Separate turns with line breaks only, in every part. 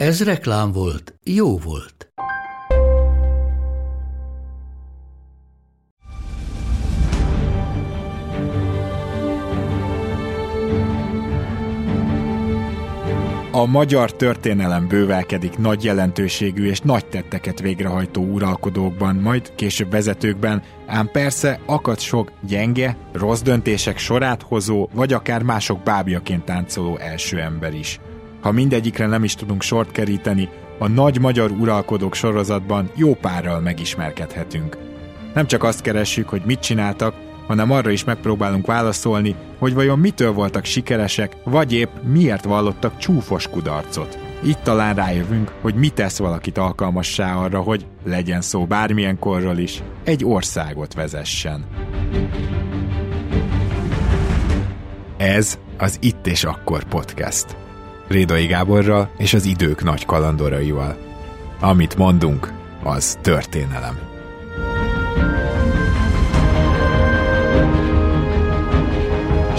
Ez reklám volt, jó volt.
A magyar történelem bővelkedik nagy jelentőségű és nagy tetteket végrehajtó uralkodókban, majd később vezetőkben, ám persze akad sok gyenge, rossz döntések sorát hozó, vagy akár mások bábjaként táncoló első ember is. Ha mindegyikre nem is tudunk sort keríteni, a nagy magyar uralkodók sorozatban jó párral megismerkedhetünk. Nem csak azt keressük, hogy mit csináltak, hanem arra is megpróbálunk válaszolni, hogy vajon mitől voltak sikeresek, vagy épp miért vallottak csúfos kudarcot. Itt talán rájövünk, hogy mi tesz valakit alkalmassá arra, hogy legyen szó bármilyen korról is, egy országot vezessen. Ez az Itt és Akkor podcast. Rédai Gáborral és az idők nagy kalandoraival. Amit mondunk, az történelem.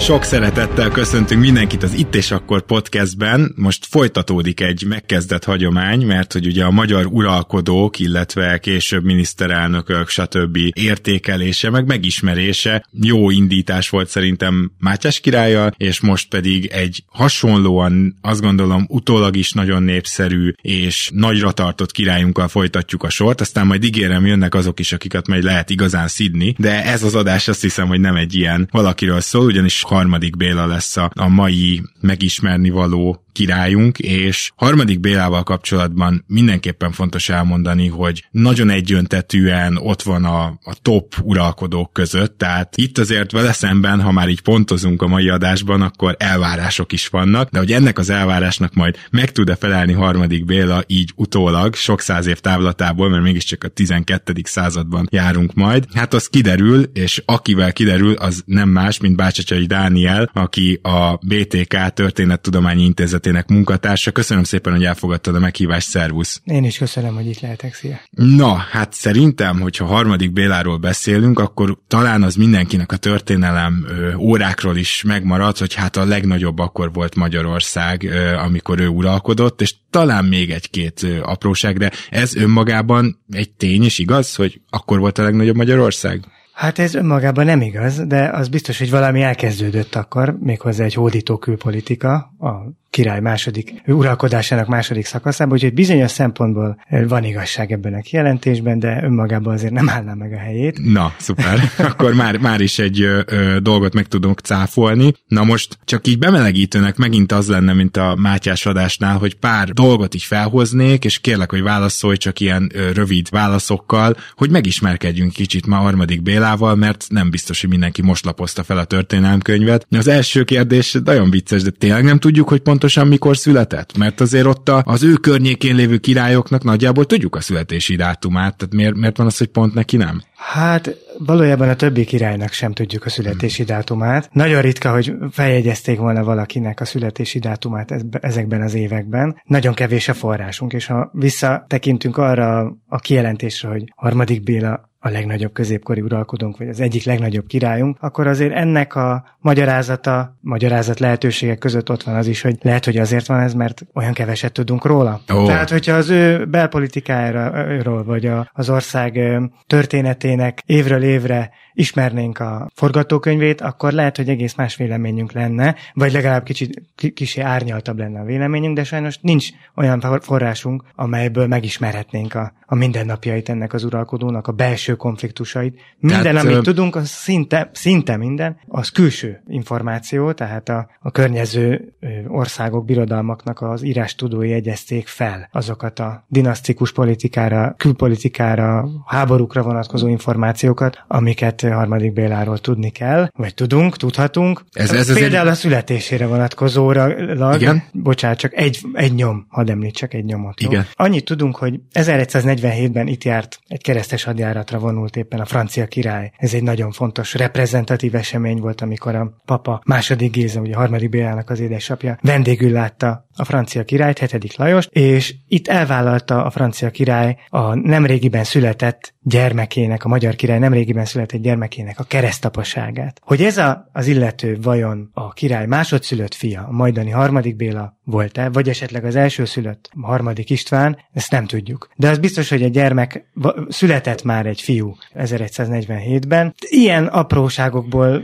Sok szeretettel köszöntünk mindenkit az Itt és Akkor podcastben. Most folytatódik egy megkezdett hagyomány, mert hogy ugye a magyar uralkodók, illetve később miniszterelnökök, stb. értékelése, meg megismerése jó indítás volt szerintem Mátyás királya, és most pedig egy hasonlóan, azt gondolom, utólag is nagyon népszerű és nagyra tartott királyunkkal folytatjuk a sort, aztán majd ígérem, jönnek azok is, akiket majd lehet igazán szidni, de ez az adás azt hiszem, hogy nem egy ilyen valakiről szól, ugyanis harmadik Béla lesz a, a mai megismerni való királyunk, és harmadik Bélával kapcsolatban mindenképpen fontos elmondani, hogy nagyon egyöntetűen ott van a, a top uralkodók között, tehát itt azért vele szemben, ha már így pontozunk a mai adásban, akkor elvárások is vannak, de hogy ennek az elvárásnak majd meg tud-e felelni harmadik Béla így utólag, sok száz év távlatából, mert mégiscsak a 12. században járunk majd, hát az kiderül, és akivel kiderül, az nem más, mint Bácsacsai Dániel, aki a BTK Történettudományi Intézet Intézetének munkatársa. Köszönöm szépen, hogy elfogadtad a meghívást, szervusz!
Én is köszönöm, hogy itt lehetek, szia!
Na, hát szerintem, hogyha harmadik Béláról beszélünk, akkor talán az mindenkinek a történelem órákról is megmarad, hogy hát a legnagyobb akkor volt Magyarország, amikor ő uralkodott, és talán még egy-két apróság, de ez önmagában egy tény is igaz, hogy akkor volt a legnagyobb Magyarország?
Hát ez önmagában nem igaz, de az biztos, hogy valami elkezdődött akkor, méghozzá egy hódító külpolitika, a király második uralkodásának második szakaszában, úgyhogy bizonyos szempontból van igazság ebben a kijelentésben, de önmagában azért nem állná meg a helyét.
Na, szuper. Akkor már, már is egy ö, ö, dolgot meg tudunk cáfolni. Na most csak így bemelegítőnek megint az lenne, mint a Mátyás adásnál, hogy pár dolgot így felhoznék, és kérlek, hogy válaszolj csak ilyen ö, rövid válaszokkal, hogy megismerkedjünk kicsit ma harmadik Bélával, mert nem biztos, hogy mindenki most lapozta fel a történelmkönyvet. Az első kérdés nagyon vicces, de tényleg nem tudjuk, hogy pont pontosan mikor született? Mert azért ott az ő környékén lévő királyoknak nagyjából tudjuk a születési dátumát, tehát miért, miért van az, hogy pont neki nem?
Hát valójában a többi királynak sem tudjuk a születési dátumát. Nagyon ritka, hogy feljegyezték volna valakinek a születési dátumát ezekben az években. Nagyon kevés a forrásunk, és ha visszatekintünk arra a kijelentésre, hogy harmadik Béla a legnagyobb középkori uralkodónk, vagy az egyik legnagyobb királyunk, akkor azért ennek a magyarázata, magyarázat lehetőségek között ott van az is, hogy lehet, hogy azért van ez, mert olyan keveset tudunk róla. Oh. Tehát, hogyha az ő belpolitikájáról, vagy a, az ország történetének évről évre ismernénk a forgatókönyvét, akkor lehet, hogy egész más véleményünk lenne, vagy legalább kicsit kicsi árnyaltabb lenne a véleményünk, de sajnos nincs olyan forrásunk, amelyből megismerhetnénk a, a mindennapjait ennek az uralkodónak, a belső belső konfliktusait. Minden, tehát, amit ö... tudunk, az szinte, szinte minden, az külső információ, tehát a, a környező országok, birodalmaknak az írás tudói egyezték fel azokat a dinasztikus politikára, külpolitikára, háborúkra vonatkozó információkat, amiket harmadik Béláról tudni kell, vagy tudunk, tudhatunk. Ez, ez Például egy... a születésére vonatkozóra, Igen? bocsánat, csak egy, egy nyom, hadd említsek egy nyomot. Igen. Annyit tudunk, hogy 1147-ben itt járt egy keresztes hadjáratra vonult éppen a francia király. Ez egy nagyon fontos reprezentatív esemény volt, amikor a papa második Géza, ugye a harmadik Bélának az édesapja vendégül látta a francia királyt, hetedik Lajos, és itt elvállalta a francia király a nemrégiben született gyermekének, a magyar király nemrégiben született gyermekének a keresztapaságát. Hogy ez a, az illető vajon a király másodszülött fia, a majdani harmadik Béla volt-e, vagy esetleg az első szülött a harmadik István, ezt nem tudjuk. De az biztos, hogy a gyermek született már egy fiú 1147-ben. Ilyen apróságokból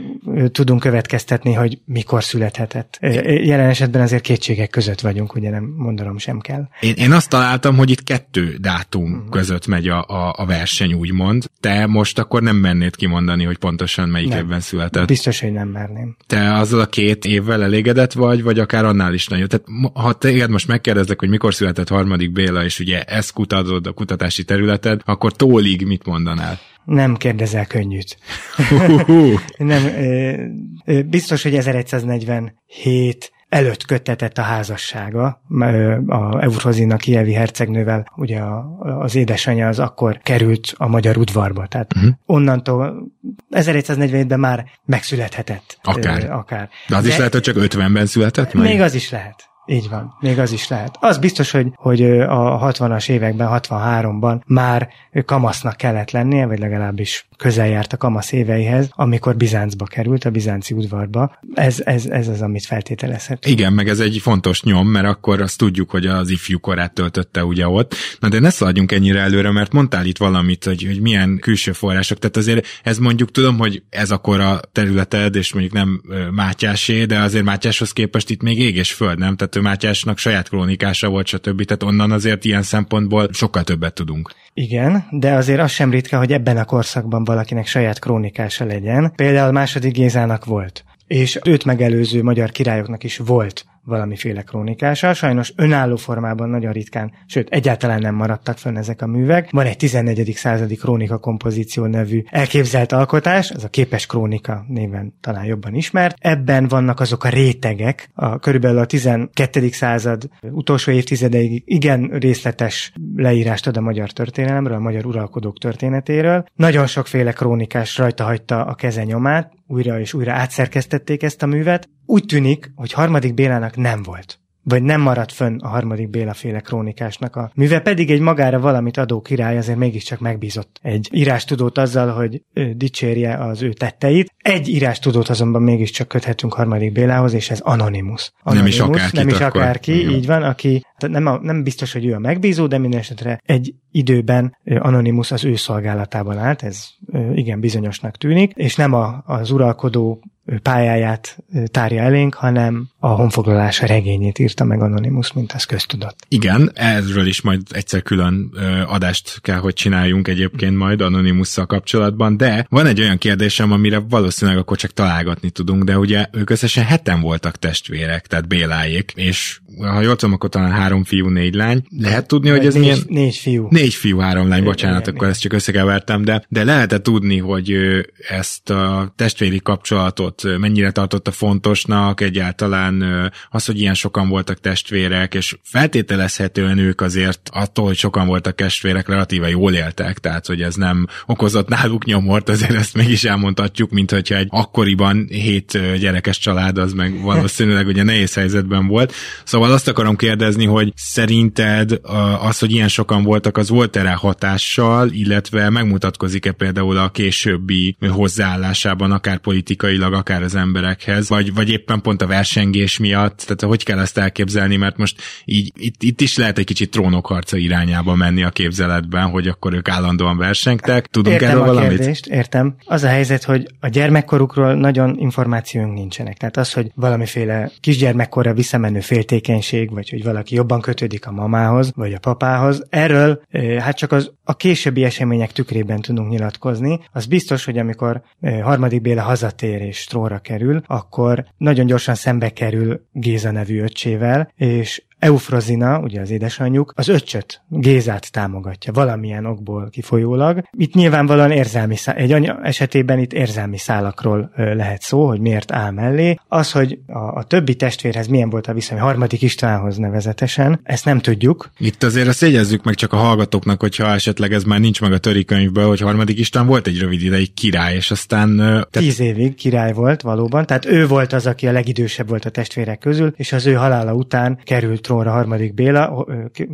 tudunk következtetni, hogy mikor születhetett. Jelen esetben azért kétségek között vagyunk, ugye nem mondanom sem kell.
Én, én azt találtam, hogy itt kettő dátum uh-huh. között megy a, a, a verseny, úgymond. Te most akkor nem mennéd kimondani, hogy pontosan melyik nem. évben született.
Biztos, hogy nem merném.
Te azzal a két évvel elégedett vagy, vagy akár annál is nagyon. Tehát ha téged most megkérdezlek, hogy mikor született harmadik Béla, és ugye ezt kutatod a kutatási területed, akkor tólig mit mondanál?
Nem kérdezel könnyűt. nem, biztos, hogy 1147 előtt köttetett a házassága a Euphrozinak kievi hercegnővel, ugye az édesanyja az akkor került a magyar udvarba, tehát uh-huh. onnantól 1147-ben már megszülethetett.
Akár.
akár.
De az De is lehet, hogy csak 50-ben született?
Meg? Még az is lehet. Így van, még az is lehet. Az biztos, hogy, hogy a 60-as években, 63-ban már kamasznak kellett lennie, vagy legalábbis közel járt a kamasz éveihez, amikor Bizáncba került, a bizánci udvarba. Ez, ez, ez az, amit feltételezhet.
Igen, meg ez egy fontos nyom, mert akkor azt tudjuk, hogy az ifjú korát töltötte ugye ott. Na de ne szaladjunk ennyire előre, mert mondtál itt valamit, hogy, hogy milyen külső források. Tehát azért ez mondjuk tudom, hogy ez akkor a területed, és mondjuk nem Mátyásé, de azért Mátyáshoz képest itt még ég és föld, nem? Tehát Mátyásnak saját krónikása volt, stb. Tehát onnan azért ilyen szempontból sokkal többet tudunk.
Igen, de azért az sem ritka, hogy ebben a korszakban valakinek saját krónikása legyen. Például második Gézának volt és őt megelőző magyar királyoknak is volt valamiféle krónikása. Sajnos önálló formában nagyon ritkán, sőt egyáltalán nem maradtak fönn ezek a művek. Van egy 14. századi krónika kompozíció nevű elképzelt alkotás, ez a képes krónika néven talán jobban ismert. Ebben vannak azok a rétegek, a, körülbelül a 12. század utolsó évtizedeig igen részletes leírást ad a magyar történelemről, a magyar uralkodók történetéről. Nagyon sokféle krónikás rajta hagyta a keze nyomát, újra és újra átszerkesztették ezt a művet. Úgy tűnik, hogy harmadik Bélának nem volt vagy nem maradt fönn a harmadik Béla féle krónikásnak a műve, pedig egy magára valamit adó király azért mégiscsak megbízott egy írástudót azzal, hogy ő dicsérje az ő tetteit. Egy írástudót azonban mégiscsak köthetünk harmadik Bélához, és ez Anonymous.
Anonymous nem is akárki.
Nem is akárki, akkor, így van, aki nem, a, nem biztos, hogy ő a megbízó, de minden esetre egy időben Anonymous az ő szolgálatában állt, ez igen bizonyosnak tűnik, és nem a, az uralkodó pályáját tárja elénk, hanem a honfoglalása regényét írta meg Anonymous, mint ez köztudott.
Igen, erről is majd egyszer külön adást kell, hogy csináljunk egyébként majd Anonymusszal kapcsolatban, de van egy olyan kérdésem, amire valószínűleg akkor csak találgatni tudunk, de ugye ők összesen heten voltak testvérek, tehát Béláék, és ha jól tudom, akkor talán három fiú, négy lány. Lehet tudni, hogy ez
négy,
milyen...
Négy fiú.
Négy fiú, három lány, bocsánat, igen, akkor ezt csak összekevertem, de, de lehet tudni, hogy ezt a testvéri kapcsolatot mennyire tartotta fontosnak, egyáltalán az, hogy ilyen sokan voltak testvérek, és feltételezhetően ők azért attól, hogy sokan voltak testvérek, relatíve jól éltek, tehát hogy ez nem okozott náluk nyomort, azért ezt mégis elmondhatjuk, mint hogyha egy akkoriban hét gyerekes család az meg valószínűleg ugye nehéz helyzetben volt. Szóval azt akarom kérdezni, hogy szerinted az, hogy ilyen sokan voltak, az volt erre hatással, illetve megmutatkozik-e például a későbbi hozzáállásában, akár politikailag, akár az emberekhez, vagy, vagy éppen pont a versengés miatt, tehát hogy kell ezt elképzelni, mert most így itt, itt is lehet egy kicsit trónokharca irányába menni a képzeletben, hogy akkor ők állandóan versengtek. Tudunk
értem
erről
a
valamit?
Kérdést, értem. Az a helyzet, hogy a gyermekkorukról nagyon információnk nincsenek. Tehát az, hogy valamiféle kisgyermekkorra visszamenő féltékenység, vagy hogy valaki jobban kötődik a mamához, vagy a papához, erről hát csak az a későbbi események tükrében tudunk nyilatkozni. Az biztos, hogy amikor harmadik Béla hazatér és trónra kerül, akkor nagyon gyorsan szembe kerül Géza nevű öccsével, és Eufrozina, ugye az édesanyjuk, az öccsöt, Gézát támogatja valamilyen okból kifolyólag. Itt nyilvánvalóan érzelmi szá- egy anya esetében itt érzelmi szálakról lehet szó, hogy miért áll mellé. Az, hogy a, a többi testvérhez milyen volt a viszony, a harmadik Istvánhoz nevezetesen, ezt nem tudjuk.
Itt azért azt jegyezzük meg csak a hallgatóknak, hogyha esetleg ez már nincs meg a törikönyvből, hogy harmadik István volt egy rövid ideig király, és aztán... Tehát...
Tíz évig király volt valóban, tehát ő volt az, aki a legidősebb volt a testvérek közül, és az ő halála után került trónra harmadik Béla,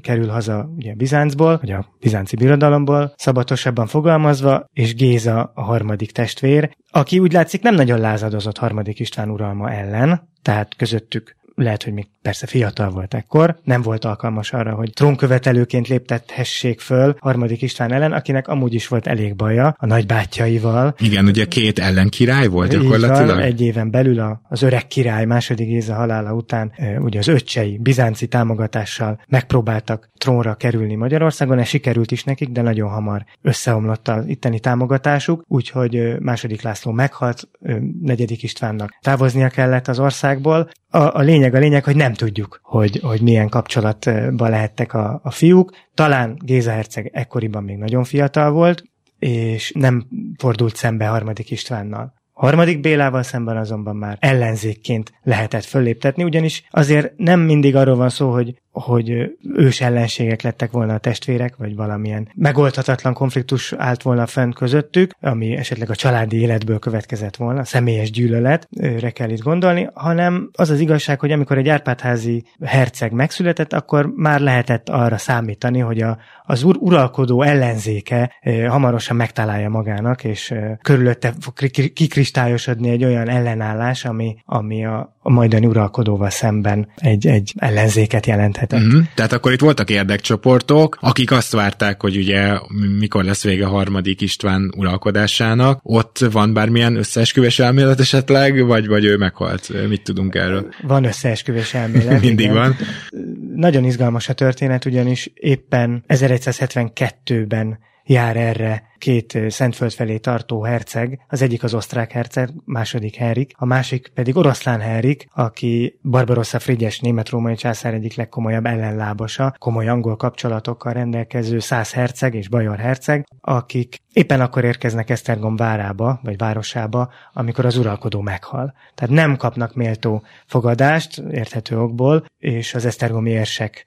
kerül haza ugye Bizáncból, vagy a bizánci birodalomból, szabatosabban fogalmazva, és Géza a harmadik testvér, aki úgy látszik nem nagyon lázadozott harmadik István uralma ellen, tehát közöttük lehet, hogy még persze fiatal volt ekkor, nem volt alkalmas arra, hogy trónkövetelőként léptethessék föl harmadik István ellen, akinek amúgy is volt elég baja a nagybátyjaival.
Igen, ugye két ellenkirály volt gyakorlatilag.
Van, egy éven belül az öreg király második Géza halála után ugye az öccsei bizánci támogatással megpróbáltak trónra kerülni Magyarországon, ez sikerült is nekik, de nagyon hamar összeomlott az itteni támogatásuk, úgyhogy második László meghalt, negyedik Istvánnak távoznia kellett az országból. A, a lényeg a lényeg, hogy nem tudjuk, hogy, hogy milyen kapcsolatban lehettek a, a fiúk. Talán Géza herceg ekkoriban még nagyon fiatal volt, és nem fordult szembe harmadik Istvánnal. Harmadik Bélával szemben azonban már ellenzékként lehetett fölléptetni, ugyanis azért nem mindig arról van szó, hogy hogy ős ellenségek lettek volna a testvérek, vagy valamilyen megoldhatatlan konfliktus állt volna fenn közöttük, ami esetleg a családi életből következett volna, személyes gyűlöletre kell itt gondolni, hanem az az igazság, hogy amikor egy Árpádházi herceg megszületett, akkor már lehetett arra számítani, hogy a, az ur- uralkodó ellenzéke hamarosan megtalálja magának, és körülötte fog kikristályosodni egy olyan ellenállás, ami, ami a, a majdani uralkodóval szemben egy, egy ellenzéket jelenthet lehetett.
Uh-huh. Tehát akkor itt voltak érdekcsoportok, akik azt várták, hogy ugye mikor lesz vége a harmadik István uralkodásának. Ott van bármilyen összeesküvés elmélet esetleg, vagy, vagy ő meghalt? Mit tudunk erről?
Van összeesküvés elmélet.
Mindig igen. van.
Nagyon izgalmas a történet, ugyanis éppen 1172-ben jár erre két Szentföld felé tartó herceg, az egyik az osztrák herceg, második Henrik, a másik pedig oroszlán Henrik, aki Barbarossa Frigyes német-római császár egyik legkomolyabb ellenlábasa, komoly angol kapcsolatokkal rendelkező száz herceg és bajor herceg, akik éppen akkor érkeznek Esztergom várába, vagy városába, amikor az uralkodó meghal. Tehát nem kapnak méltó fogadást, érthető okból, és az Esztergomi érsek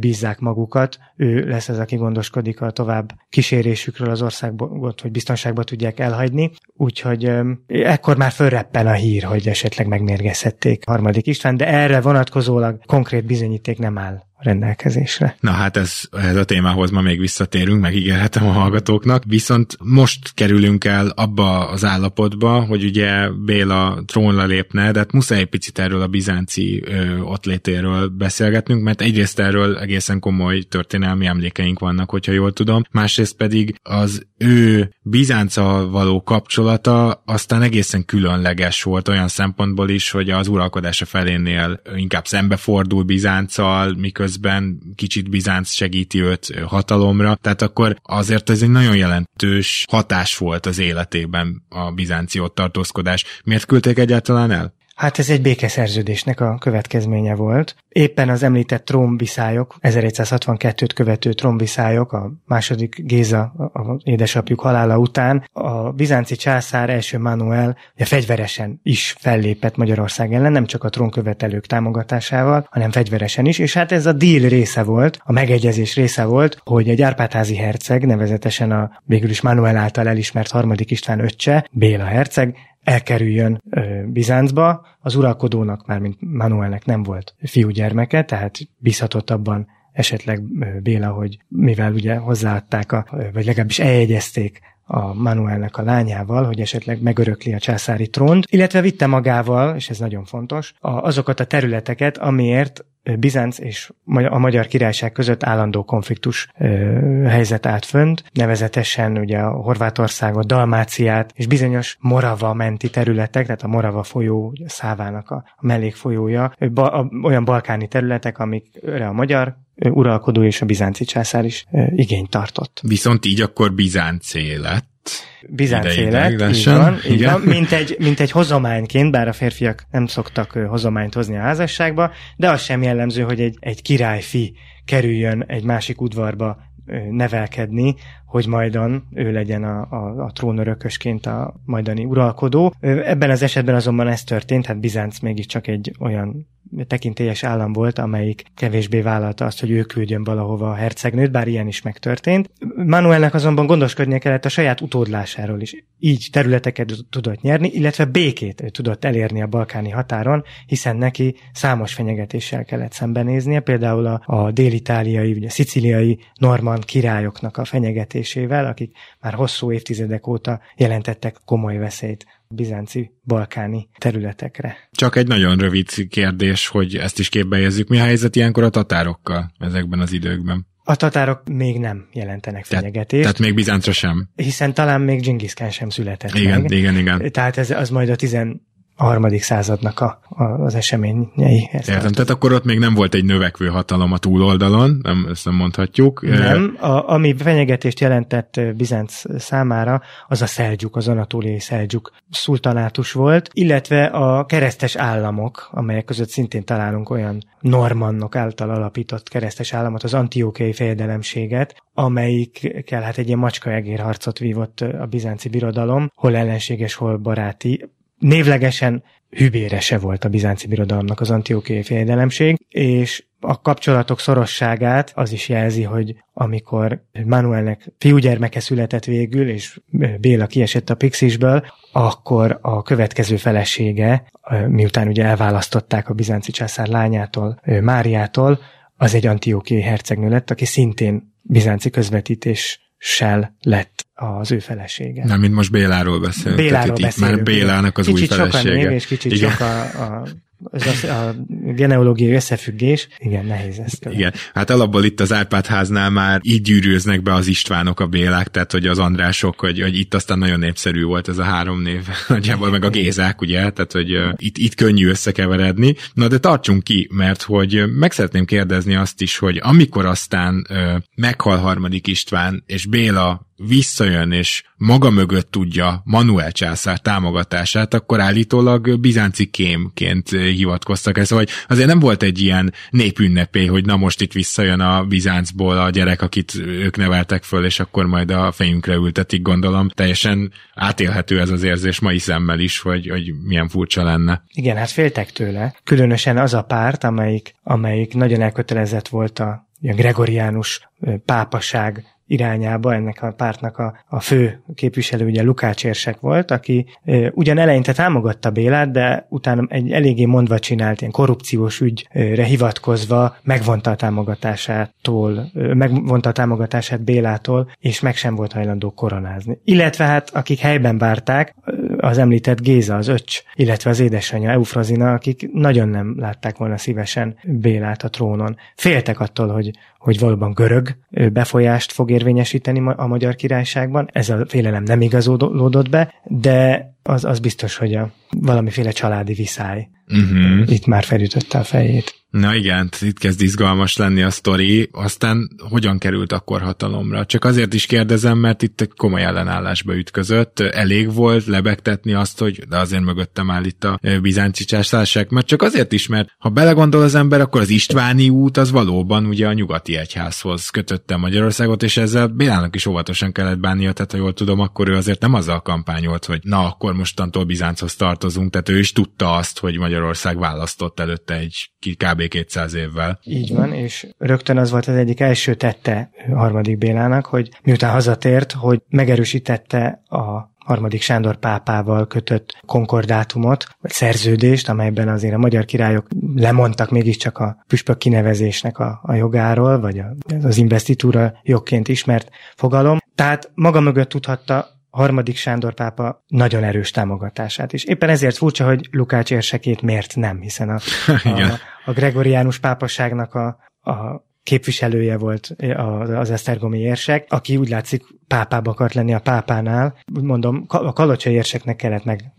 bízzák magukat, ő lesz az, aki gondoskodik a tovább kísérésükről az országot, hogy biztonságba tudják elhagyni, úgyhogy ekkor már fölreppen a hír, hogy esetleg megmérgezhették harmadik István, de erre vonatkozólag konkrét bizonyíték nem áll rendelkezésre.
Na hát ez, ez a témához ma még visszatérünk, megígérhetem a hallgatóknak, viszont most kerülünk el abba az állapotba, hogy ugye Béla trónra lépne, de hát muszáj picit erről a bizánci ö, ott létéről beszélgetnünk, mert egyrészt erről egészen komoly történelmi emlékeink vannak, hogyha jól tudom, másrészt pedig az ő Bizánca való kapcsolata aztán egészen különleges volt olyan szempontból is, hogy az uralkodása felénél inkább szembefordul Bizánccal, miközben közben kicsit Bizánc segíti őt hatalomra, tehát akkor azért ez egy nagyon jelentős hatás volt az életében a bizánci ott tartózkodás. Miért küldték egyáltalán el?
Hát ez egy békeszerződésnek a következménye volt. Éppen az említett trombiszályok, 1162-t követő trombiszályok, a második Géza, a édesapjuk halála után, a bizánci császár első Manuel ugye fegyveresen is fellépett Magyarország ellen, nem csak a trónkövetelők támogatásával, hanem fegyveresen is, és hát ez a deal része volt, a megegyezés része volt, hogy egy Árpádházi herceg, nevezetesen a végül is Manuel által elismert harmadik István öccse, Béla herceg, elkerüljön Bizáncba. Az uralkodónak, már mint Manuelnek nem volt fiúgyermeke, tehát bízhatott abban esetleg Béla, hogy mivel ugye hozzáadták, a, vagy legalábbis eljegyezték a Manuelnek a lányával, hogy esetleg megörökli a császári trónt, illetve vitte magával, és ez nagyon fontos, azokat a területeket, amiért Bizánc és a Magyar Királyság között állandó konfliktus helyzet állt fönt, nevezetesen ugye a Horvátországot, Dalmáciát és bizonyos Morava menti területek, tehát a Morava folyó szávának a mellékfolyója, olyan balkáni területek, amikre a magyar uralkodó és a bizánci császár is igényt tartott.
Viszont így akkor Bizáncé lett.
Bizánc élet, így van, így van mint, egy, mint egy hozományként, bár a férfiak nem szoktak hozományt hozni a házasságba, de az sem jellemző, hogy egy, egy királyfi kerüljön egy másik udvarba nevelkedni, hogy majdan ő legyen a, a, a trónörökösként a majdani uralkodó. Ebben az esetben azonban ez történt, hát Bizánc mégiscsak egy olyan tekintélyes állam volt, amelyik kevésbé vállalta azt, hogy ő küldjön valahova a hercegnőt, bár ilyen is megtörtént. Manuelnek azonban gondoskodnia kellett a saját utódlásáról is. Így területeket tudott nyerni, illetve békét tudott elérni a balkáni határon, hiszen neki számos fenyegetéssel kellett szembenéznie, például a, a dél-itáliai, ugye szicíliai normand királyoknak a fenyegetésével, akik már hosszú évtizedek óta jelentettek komoly veszélyt bizánci balkáni területekre.
Csak egy nagyon rövid kérdés, hogy ezt is képbe helyezzük. Mi a helyzet ilyenkor a tatárokkal ezekben az időkben?
A tatárok még nem jelentenek fenyegetést.
Tehát még Bizáncra sem.
Hiszen talán még Khan sem született
igen,
meg.
Igen, igen.
Tehát ez az majd a a harmadik századnak a, a, az eseményei.
Értem, tehát akkor ott még nem volt egy növekvő hatalom a túloldalon, nem, ezt nem mondhatjuk.
Nem, a, ami fenyegetést jelentett Bizánc számára, az a szelgyuk, az anatóliai szelgyuk szultanátus volt, illetve a keresztes államok, amelyek között szintén találunk olyan normannok által alapított keresztes államot, az antiókei fejedelemséget, amelyikkel hát egy ilyen macskaegér harcot vívott a bizánci birodalom, hol ellenséges, hol baráti névlegesen hübérese volt a bizánci birodalomnak az antiókiai fejedelemség, és a kapcsolatok szorosságát az is jelzi, hogy amikor Manuelnek fiúgyermeke született végül, és Béla kiesett a Pixisből, akkor a következő felesége, miután ugye elválasztották a bizánci császár lányától, Máriától, az egy antiókiai hercegnő lett, aki szintén bizánci közvetítéssel lett az ő felesége.
Nem, mint most Béláról beszélt.
Béláról beszélünk.
Már Bélának az
kicsit
új felesége.
Kicsit sokan még, és kicsit Igen. sok a, a ez a, a genealógiai összefüggés, igen, nehéz ezt
követni. Igen, hát alapból itt az Árpád háznál már így gyűrűznek be az Istvánok, a Bélák, tehát hogy az Andrások, hogy, hogy itt aztán nagyon népszerű volt ez a három név, nagyjából meg a Gézák, ugye, tehát hogy uh, itt, itt könnyű összekeveredni. Na de tartsunk ki, mert hogy meg szeretném kérdezni azt is, hogy amikor aztán uh, meghal harmadik István, és Béla visszajön és maga mögött tudja Manuel császár támogatását, akkor állítólag bizánci kémként hivatkoztak ezt, vagy azért nem volt egy ilyen népünnepé, hogy na most itt visszajön a Bizáncból a gyerek, akit ők neveltek föl, és akkor majd a fejünkre ültetik, gondolom. Teljesen átélhető ez az érzés mai szemmel is, hogy, hogy milyen furcsa lenne.
Igen, hát féltek tőle. Különösen az a párt, amelyik, amelyik nagyon elkötelezett volt a a gregoriánus pápaság irányába ennek a pártnak a, a fő képviselő ugye Lukács érsek volt, aki e, ugyan eleinte támogatta Bélát, de utána egy eléggé mondva csinált ilyen korrupciós ügyre hivatkozva megvonta a támogatásától, megvonta a támogatását Bélától, és meg sem volt hajlandó koronázni. Illetve hát akik helyben várták, az említett Géza, az öcs, illetve az édesanyja Eufrazina, akik nagyon nem látták volna szívesen Bélát a trónon. Féltek attól, hogy, hogy valóban görög befolyást fog érvényesíteni a magyar királyságban. Ez a félelem nem igazolódott be, de az, az biztos, hogy a valamiféle családi viszály uh-huh. itt már felütötte a fejét.
Na igen, itt kezd izgalmas lenni a sztori, aztán hogyan került akkor hatalomra? Csak azért is kérdezem, mert itt egy komoly ellenállásba ütközött, elég volt lebegtetni azt, hogy de azért mögöttem áll itt a bizánci császárság, mert csak azért is, mert ha belegondol az ember, akkor az Istváni út az valóban ugye a nyugati egyházhoz kötötte Magyarországot, és ezzel Bélának is óvatosan kellett bánnia, tehát ha jól tudom, akkor ő azért nem azzal kampányolt, hogy na, akkor mostantól Bizánchoz tartozunk, tehát ő is tudta azt, hogy Magyarország választott előtte egy kb. 200 évvel.
Így van, és rögtön az volt az egyik első tette harmadik Bélának, hogy miután hazatért, hogy megerősítette a harmadik Sándor pápával kötött konkordátumot, vagy szerződést, amelyben azért a magyar királyok lemondtak mégiscsak a püspök kinevezésnek a, a jogáról, vagy a, az investitúra jogként ismert fogalom. Tehát maga mögött tudhatta harmadik Sándor pápa nagyon erős támogatását is. Éppen ezért furcsa, hogy Lukács érsekét miért nem, hiszen a, a, a gregoriánus pápaságnak a, a képviselője volt az Esztergomi érsek, aki úgy látszik pápába akart lenni a pápánál. Mondom, a kalocsai érseknek kellett meg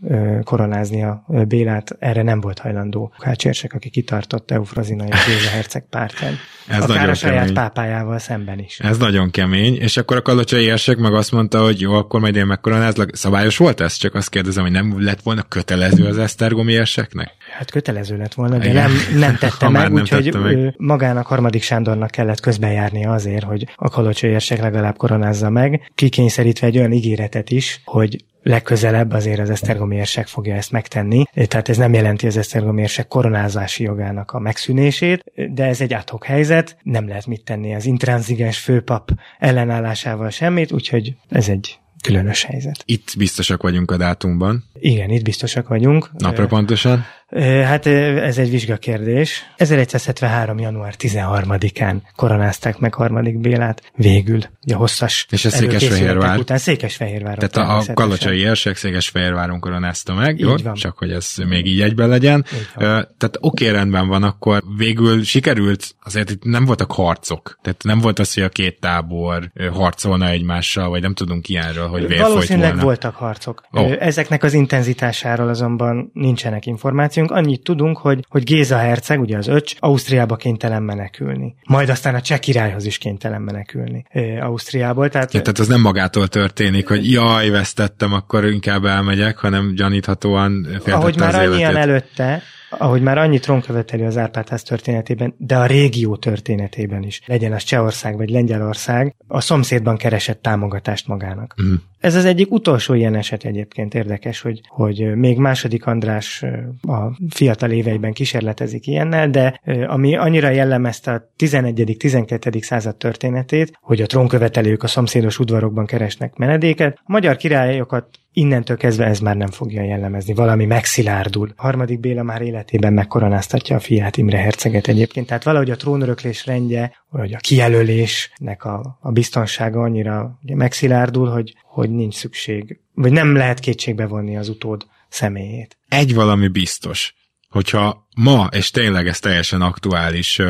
koronázni a Bélát, erre nem volt hajlandó Lukács érsek, aki kitartott és Géza herceg pártján. Ez Akár nagyon a saját kemény. pápájával szemben is.
Ez nagyon kemény, és akkor a kalocsai érsek meg azt mondta, hogy jó, akkor majd én megkoronázlak. Szabályos volt ez? Csak azt kérdezem, hogy nem lett volna kötelező az Esztergomi érseknek?
Hát kötelező lett volna, de nem, nem tette meg, úgyhogy magának harmadik Sándornak kellett közbenjárnia azért, hogy a kalocsai érsek legalább koronázza meg, kikényszerítve egy olyan ígéretet is, hogy legközelebb azért az esztergomi érsek fogja ezt megtenni. Tehát ez nem jelenti az esztergomi érsek koronázási jogának a megszűnését, de ez egy adhok helyzet, nem lehet mit tenni az intranzigens főpap ellenállásával semmit, úgyhogy ez egy különös helyzet.
Itt biztosak vagyunk a dátumban.
Igen, itt biztosak vagyunk.
Napra pontosan?
Hát ez egy vizsgakérdés. 1173. január 13-án koronázták meg harmadik Bélát végül, ugye hosszas
És ez Székesfehérvár.
Után Székesfehérváron.
Tehát a kalocsai érsek Székesfehérváron koronázta meg, jó? Csak hogy ez még így egyben legyen. Tehát oké, rendben van, akkor végül sikerült, azért itt nem voltak harcok. Tehát nem volt az, hogy a két tábor harcolna egymással, vagy nem tudunk ilyenről, hogy vér
Valószínűleg volna. voltak harcok. Oh. Ezeknek az intenzitásáról azonban nincsenek információk információnk, annyit tudunk, hogy, hogy Géza herceg, ugye az öcs, Ausztriába kénytelen menekülni. Majd aztán a cseh királyhoz is kénytelen menekülni e, Ausztriából. Tehát,
ja, tehát az nem magától történik, hogy jaj, vesztettem, akkor inkább elmegyek, hanem gyaníthatóan
Ahogy már
az
annyian előtte, ahogy már annyi trónköveteli az Árpádház történetében, de a régió történetében is, legyen az Csehország vagy Lengyelország, a szomszédban keresett támogatást magának. Mm. Ez az egyik utolsó ilyen eset egyébként érdekes, hogy, hogy még második András a fiatal éveiben kísérletezik ilyennel, de ami annyira jellemezte a 11.-12. század történetét, hogy a trónkövetelők a szomszédos udvarokban keresnek menedéket, a magyar királyokat innentől kezdve ez már nem fogja jellemezni. Valami megszilárdul. A harmadik Béla már életében megkoronáztatja a fiát Imre herceget egyébként. Tehát valahogy a trónöröklés rendje, vagy a kijelölésnek a, a biztonsága annyira ugye megszilárdul, hogy, hogy nincs szükség, vagy nem lehet kétségbe vonni az utód személyét.
Egy valami biztos, hogyha ma, és tényleg ez teljesen aktuális,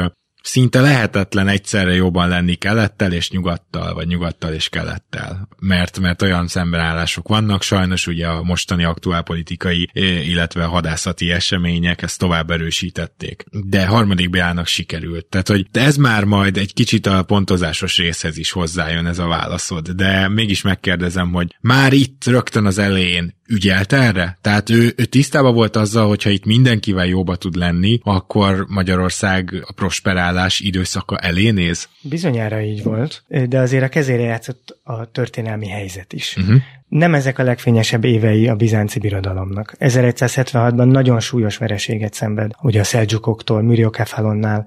szinte lehetetlen egyszerre jobban lenni kelettel és nyugattal, vagy nyugattal és kelettel. Mert, mert olyan szembenállások vannak, sajnos ugye a mostani aktuálpolitikai, illetve hadászati események ezt tovább erősítették. De harmadik beállnak sikerült. Tehát, hogy ez már majd egy kicsit a pontozásos részhez is hozzájön ez a válaszod, de mégis megkérdezem, hogy már itt rögtön az elején ügyelt erre? Tehát ő, ő tisztában volt azzal, hogyha itt mindenkivel jóba tud lenni, akkor Magyarország a prosperálás időszaka elé néz?
Bizonyára így volt, de azért a kezére játszott a történelmi helyzet is. Uh-huh. Nem ezek a legfényesebb évei a bizánci birodalomnak. 1176-ban nagyon súlyos vereséget szenved, ugye a szeldzsukoktól, Myriokefalonnál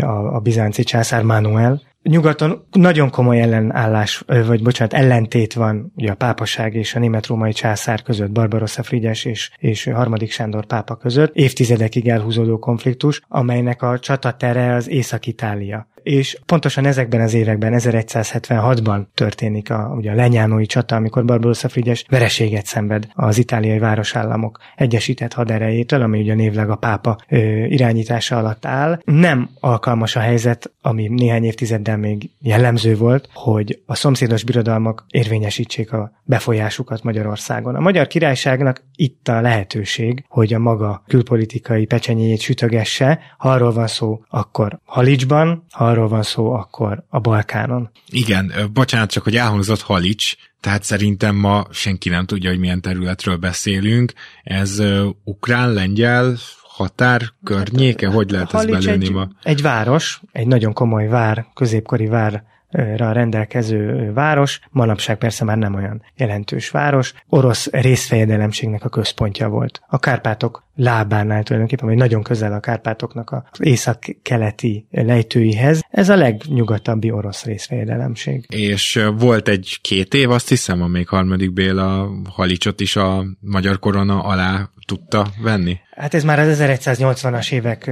a, a bizánci császár Manuel, nyugaton nagyon komoly ellenállás, vagy bocsánat, ellentét van ugye a pápaság és a német-római császár között, Barbarossa Frigyes és, és harmadik Sándor pápa között, évtizedekig elhúzódó konfliktus, amelynek a csatatere az Észak-Itália és pontosan ezekben az években, 1176-ban történik a, ugye a lenyánói csata, amikor Barbarossa Frigyes vereséget szenved az itáliai városállamok egyesített haderejétől, ami ugye névleg a pápa ö, irányítása alatt áll. Nem alkalmas a helyzet, ami néhány évtizeddel még jellemző volt, hogy a szomszédos birodalmak érvényesítsék a befolyásukat Magyarországon. A magyar királyságnak itt a lehetőség, hogy a maga külpolitikai pecsenyét sütögesse, ha arról van szó, akkor Halicsban, ha arról van szó, akkor a Balkánon.
Igen, bocsánat, csak hogy elhangzott Halics, tehát szerintem ma senki nem tudja, hogy milyen területről beszélünk. Ez ukrán, lengyel, határ környéke? Hogy lehet Halics ez belőni
egy,
ma?
Egy város, egy nagyon komoly vár, középkori vár rendelkező város, manapság persze már nem olyan jelentős város, orosz részfejedelemségnek a központja volt. A Kárpátok lábánál tulajdonképpen, vagy nagyon közel a Kárpátoknak az észak-keleti lejtőihez. Ez a legnyugatabbi orosz részfejedelemség.
És volt egy két év, azt hiszem, amíg harmadik Béla Halicsot is a magyar korona alá tudta venni?
Hát ez már az 1180-as évek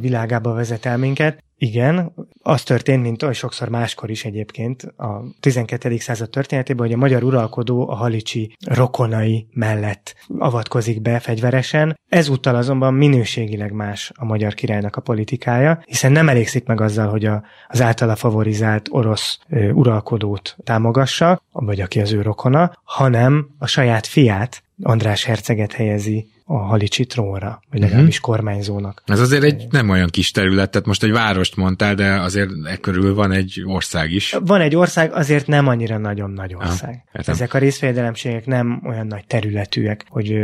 világába vezet el minket. Igen, az történt, mint oly sokszor máskor is egyébként a 12. század történetében, hogy a magyar uralkodó a halicsi rokonai mellett avatkozik be fegyveresen. Ezúttal azonban minőségileg más a magyar királynak a politikája, hiszen nem elégszik meg azzal, hogy a, az általa favorizált orosz ö, uralkodót támogassa, vagy aki az ő rokona, hanem a saját fiát, András herceget helyezi a Halicsi trónra, vagy legalábbis uh-huh. kormányzónak.
Ez azért egy nem olyan kis terület, tehát most egy várost mondtál, de azért e körül van egy ország is.
Van egy ország, azért nem annyira nagyon nagy ország. Ah, Ezek a részfejedelemségek nem olyan nagy területűek, hogy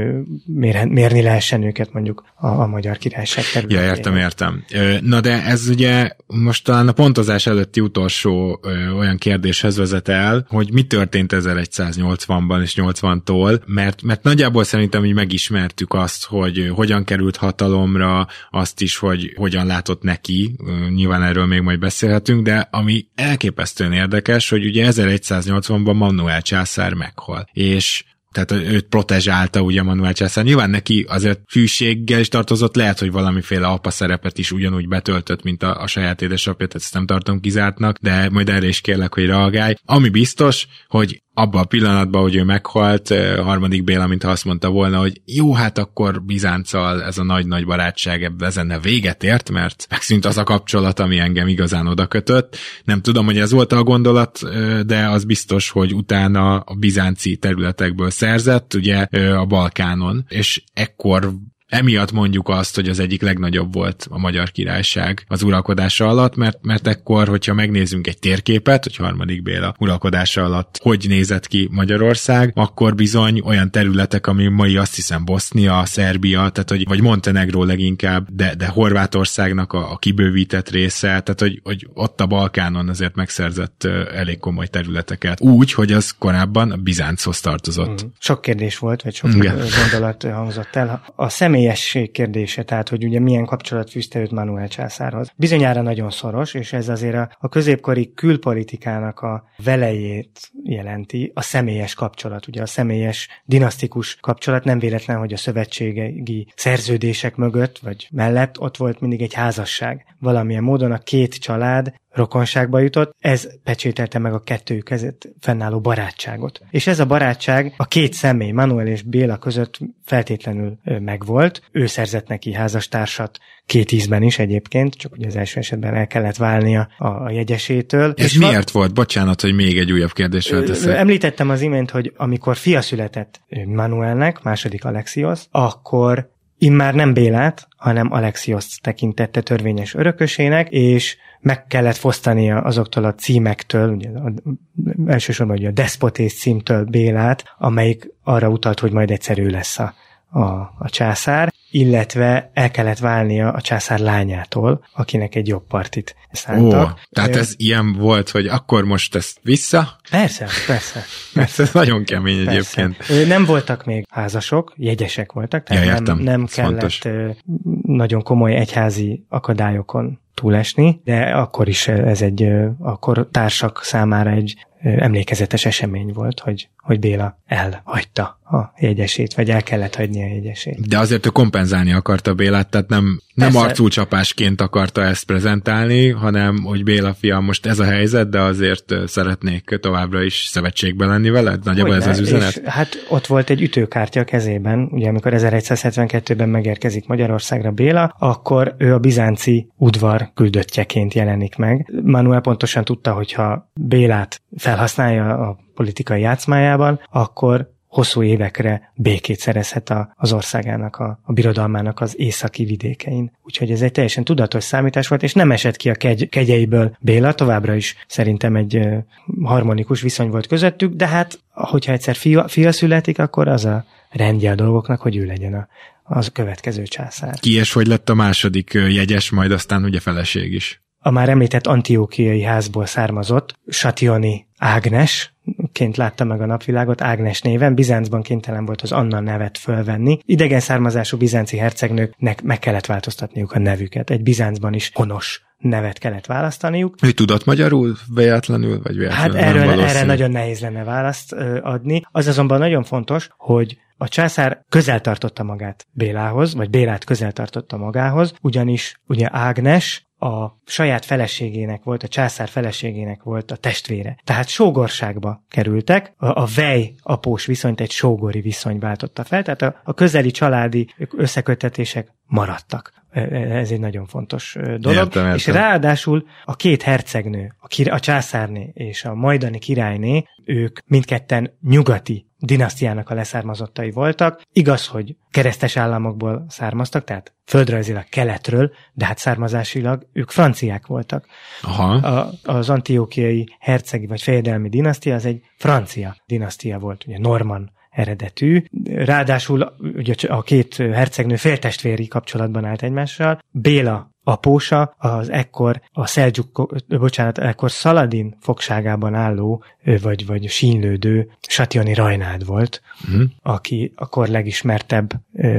mér, mérni lehessen őket mondjuk a, a magyar királyság területén.
Ja, értem, értem. Na de ez ugye most talán a pontozás előtti utolsó olyan kérdéshez vezet el, hogy mi történt 1180-ban és 80-tól, mert, mert nagyjából szerintem így megismertük látjuk azt, hogy hogyan került hatalomra, azt is, hogy hogyan látott neki, nyilván erről még majd beszélhetünk, de ami elképesztően érdekes, hogy ugye 1180-ban Manuel császár meghal, és tehát őt protezsálta ugye Manuel Császár. Nyilván neki azért hűséggel is tartozott, lehet, hogy valamiféle apa szerepet is ugyanúgy betöltött, mint a, a saját édesapja, tehát ezt nem tartom kizártnak, de majd erre is kérlek, hogy reagálj. Ami biztos, hogy abban a pillanatban, hogy ő meghalt, harmadik Béla, mintha azt mondta volna, hogy jó, hát akkor Bizánccal ez a nagy-nagy barátság ebbe ezenne véget ért, mert megszűnt az a kapcsolat, ami engem igazán oda kötött. Nem tudom, hogy ez volt a gondolat, de az biztos, hogy utána a bizánci területekből szerzett, ugye a Balkánon, és ekkor Emiatt mondjuk azt, hogy az egyik legnagyobb volt a magyar királyság az uralkodása alatt, mert, mert ekkor, hogyha megnézzünk egy térképet, hogy harmadik Béla uralkodása alatt hogy nézett ki Magyarország, akkor bizony olyan területek, ami mai azt hiszem Bosznia, Szerbia, tehát hogy, vagy Montenegró leginkább, de, de Horvátországnak a, a kibővített része, tehát hogy, hogy ott a Balkánon azért megszerzett elég komoly területeket. Úgy, hogy az korábban a Bizánchoz tartozott. Mm.
Sok kérdés volt, vagy sok Igen. gondolat hangzott el. A személy személyesség kérdése, tehát hogy ugye milyen kapcsolat fűzte őt Manuel császárhoz. Bizonyára nagyon szoros, és ez azért a, a középkori külpolitikának a velejét jelenti, a személyes kapcsolat, ugye a személyes dinasztikus kapcsolat nem véletlen, hogy a szövetségi szerződések mögött, vagy mellett ott volt mindig egy házasság. Valamilyen módon a két család rokonságba jutott, ez pecsételte meg a kettőjük között fennálló barátságot. És ez a barátság a két személy, Manuel és Béla között feltétlenül megvolt. Ő szerzett neki házastársat két ízben is egyébként, csak ugye az első esetben el kellett válnia a jegyesétől.
Ez és miért va- volt? Bocsánat, hogy még egy újabb kérdés felteszek.
Említettem az imént, hogy amikor fia született Manuelnek, második Alexios, akkor immár nem Bélát, hanem Alexios tekintette törvényes örökösének, és meg kellett fosztania azoktól a címektől, ugye a, elsősorban ugye a despotész címtől Bélát, amelyik arra utalt, hogy majd egyszer ő lesz a, a, a császár, illetve el kellett válnia a császár lányától, akinek egy jobb partit szántak. Ó,
tehát ez ilyen volt, hogy akkor most ezt vissza?
Persze, persze.
persze. ez nagyon kemény persze. egyébként.
Nem voltak még házasok, jegyesek voltak, tehát ja, értem. nem, nem kellett fontos. nagyon komoly egyházi akadályokon túlesni, de akkor is ez egy, akkor társak számára egy emlékezetes esemény volt, hogy, hogy Béla elhagyta a jegyesét, vagy el kellett hagyni a jegyesét.
De azért ő kompenzálni akarta Bélát, tehát nem, nem arcúcsapásként akarta ezt prezentálni, hanem hogy Béla fia, most ez a helyzet, de azért szeretnék továbbra is szövetségben lenni veled? Nagyjából ez az üzenet? És,
hát ott volt egy ütőkártya a kezében, ugye amikor 1172-ben megérkezik Magyarországra Béla, akkor ő a bizánci udvar küldöttjeként jelenik meg. Manuel pontosan tudta, hogyha Bélát felhasználja a politikai játszmájában, akkor hosszú évekre békét szerezhet a, az országának, a, a birodalmának az északi vidékein. Úgyhogy ez egy teljesen tudatos számítás volt, és nem esett ki a kegy, kegyeiből Béla, továbbra is szerintem egy harmonikus viszony volt közöttük, de hát, hogyha egyszer fia, fia születik, akkor az a rendje a dolgoknak, hogy ő legyen a, az következő császár.
Ki és hogy lett a második jegyes, majd aztán ugye feleség is.
a már említett antiókiai házból származott Sationi Ágnes, ként látta meg a napvilágot Ágnes néven, Bizáncban kénytelen volt az Anna nevet fölvenni. Idegen származású bizánci hercegnőknek meg kellett változtatniuk a nevüket. Egy Bizáncban is honos nevet kellett választaniuk.
Ő tudott magyarul véletlenül, vagy véletlenül?
Hát erről, erre nagyon nehéz lenne választ adni. Az azonban nagyon fontos, hogy a császár közel tartotta magát Bélához, vagy Bélát közel tartotta magához, ugyanis ugye Ágnes a saját feleségének volt, a császár feleségének volt a testvére. Tehát sógorságba kerültek, a, a vej após viszonyt egy sógori viszony váltotta fel, tehát a, a közeli családi összekötetések maradtak. E, e, ez egy nagyon fontos dolog. Értem, értem. És ráadásul a két hercegnő, a, kir- a császárné és a majdani királyné, ők mindketten nyugati dinasztiának a leszármazottai voltak. Igaz, hogy keresztes államokból származtak, tehát földrajzilag keletről, de hát származásilag ők franciák voltak. Aha. A, az antiókiai hercegi vagy fejedelmi dinasztia az egy francia dinasztia volt, ugye Norman eredetű. Ráadásul ugye a két hercegnő féltestvéri kapcsolatban állt egymással. Béla apósa az ekkor a Szeldzsuk, bocsánat, ekkor Szaladin fogságában álló, vagy, vagy sínlődő Satyani Rajnád volt, uh-huh. aki akkor legismertebb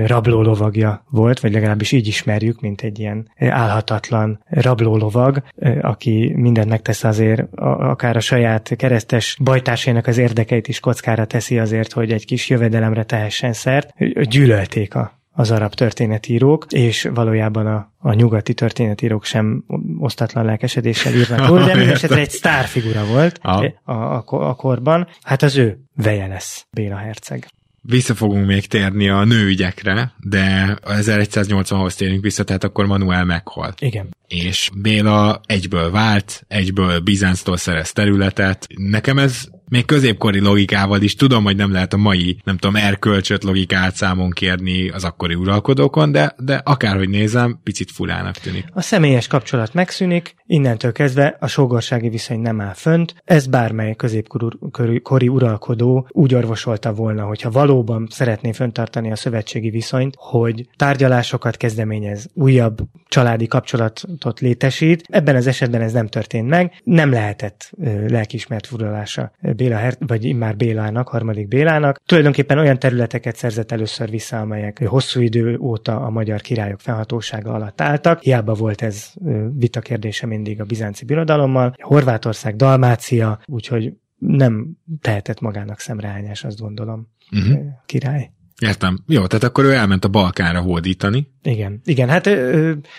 rablólovagja volt, vagy legalábbis így ismerjük, mint egy ilyen álhatatlan rablólovag, aki mindent megtesz azért, akár a saját keresztes bajtársének az érdekeit is kockára teszi azért, hogy egy kis jövedelemre tehessen szert. Gyűlölték a az arab történetírók, és valójában a, a nyugati történetírók sem osztatlan lelkesedéssel írnak róla, de mindesetre egy sztárfigura volt a, a, a, a korban. Hát az ő veje lesz Béla herceg.
Vissza fogunk még térni a nőügyekre, de 1180-hoz térünk vissza, tehát akkor Manuel meghal.
Igen.
És Béla egyből vált, egyből Bizánctól szerez területet. Nekem ez még középkori logikával is tudom, hogy nem lehet a mai, nem tudom, erkölcsöt logikát számon kérni az akkori uralkodókon, de, de akárhogy nézem, picit fulának tűnik.
A személyes kapcsolat megszűnik, innentől kezdve a sógorsági viszony nem áll fönt, ez bármely középkori uralkodó úgy orvosolta volna, hogyha valóban szeretné föntartani a szövetségi viszonyt, hogy tárgyalásokat kezdeményez, újabb családi kapcsolatot létesít. Ebben az esetben ez nem történt meg, nem lehetett lelkismert furalása Béla, Her- vagy már Bélának, harmadik Bélának. Tulajdonképpen olyan területeket szerzett először vissza, amelyek hosszú idő óta a magyar királyok fennhatósága alatt álltak. Hiába volt ez vita kérdése mindig a bizánci birodalommal. Horvátország, Dalmácia, úgyhogy nem tehetett magának szemrehányás, azt gondolom, uh-huh. király.
Értem. Jó, tehát akkor ő elment a Balkánra hódítani.
Igen, igen, hát...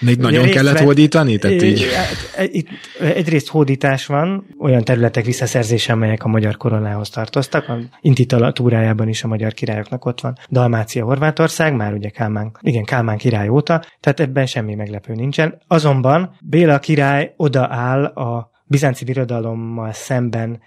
Még nagyon kellett vett, hódítani? Tehát így...
Hát, itt egyrészt hódítás van, olyan területek visszaszerzése, amelyek a magyar koronához tartoztak, a intitulatúrájában is a magyar királyoknak ott van. Dalmácia, Horvátország, már ugye Kálmán, igen, Kálmán király óta, tehát ebben semmi meglepő nincsen. Azonban Béla király odaáll a bizánci birodalommal szemben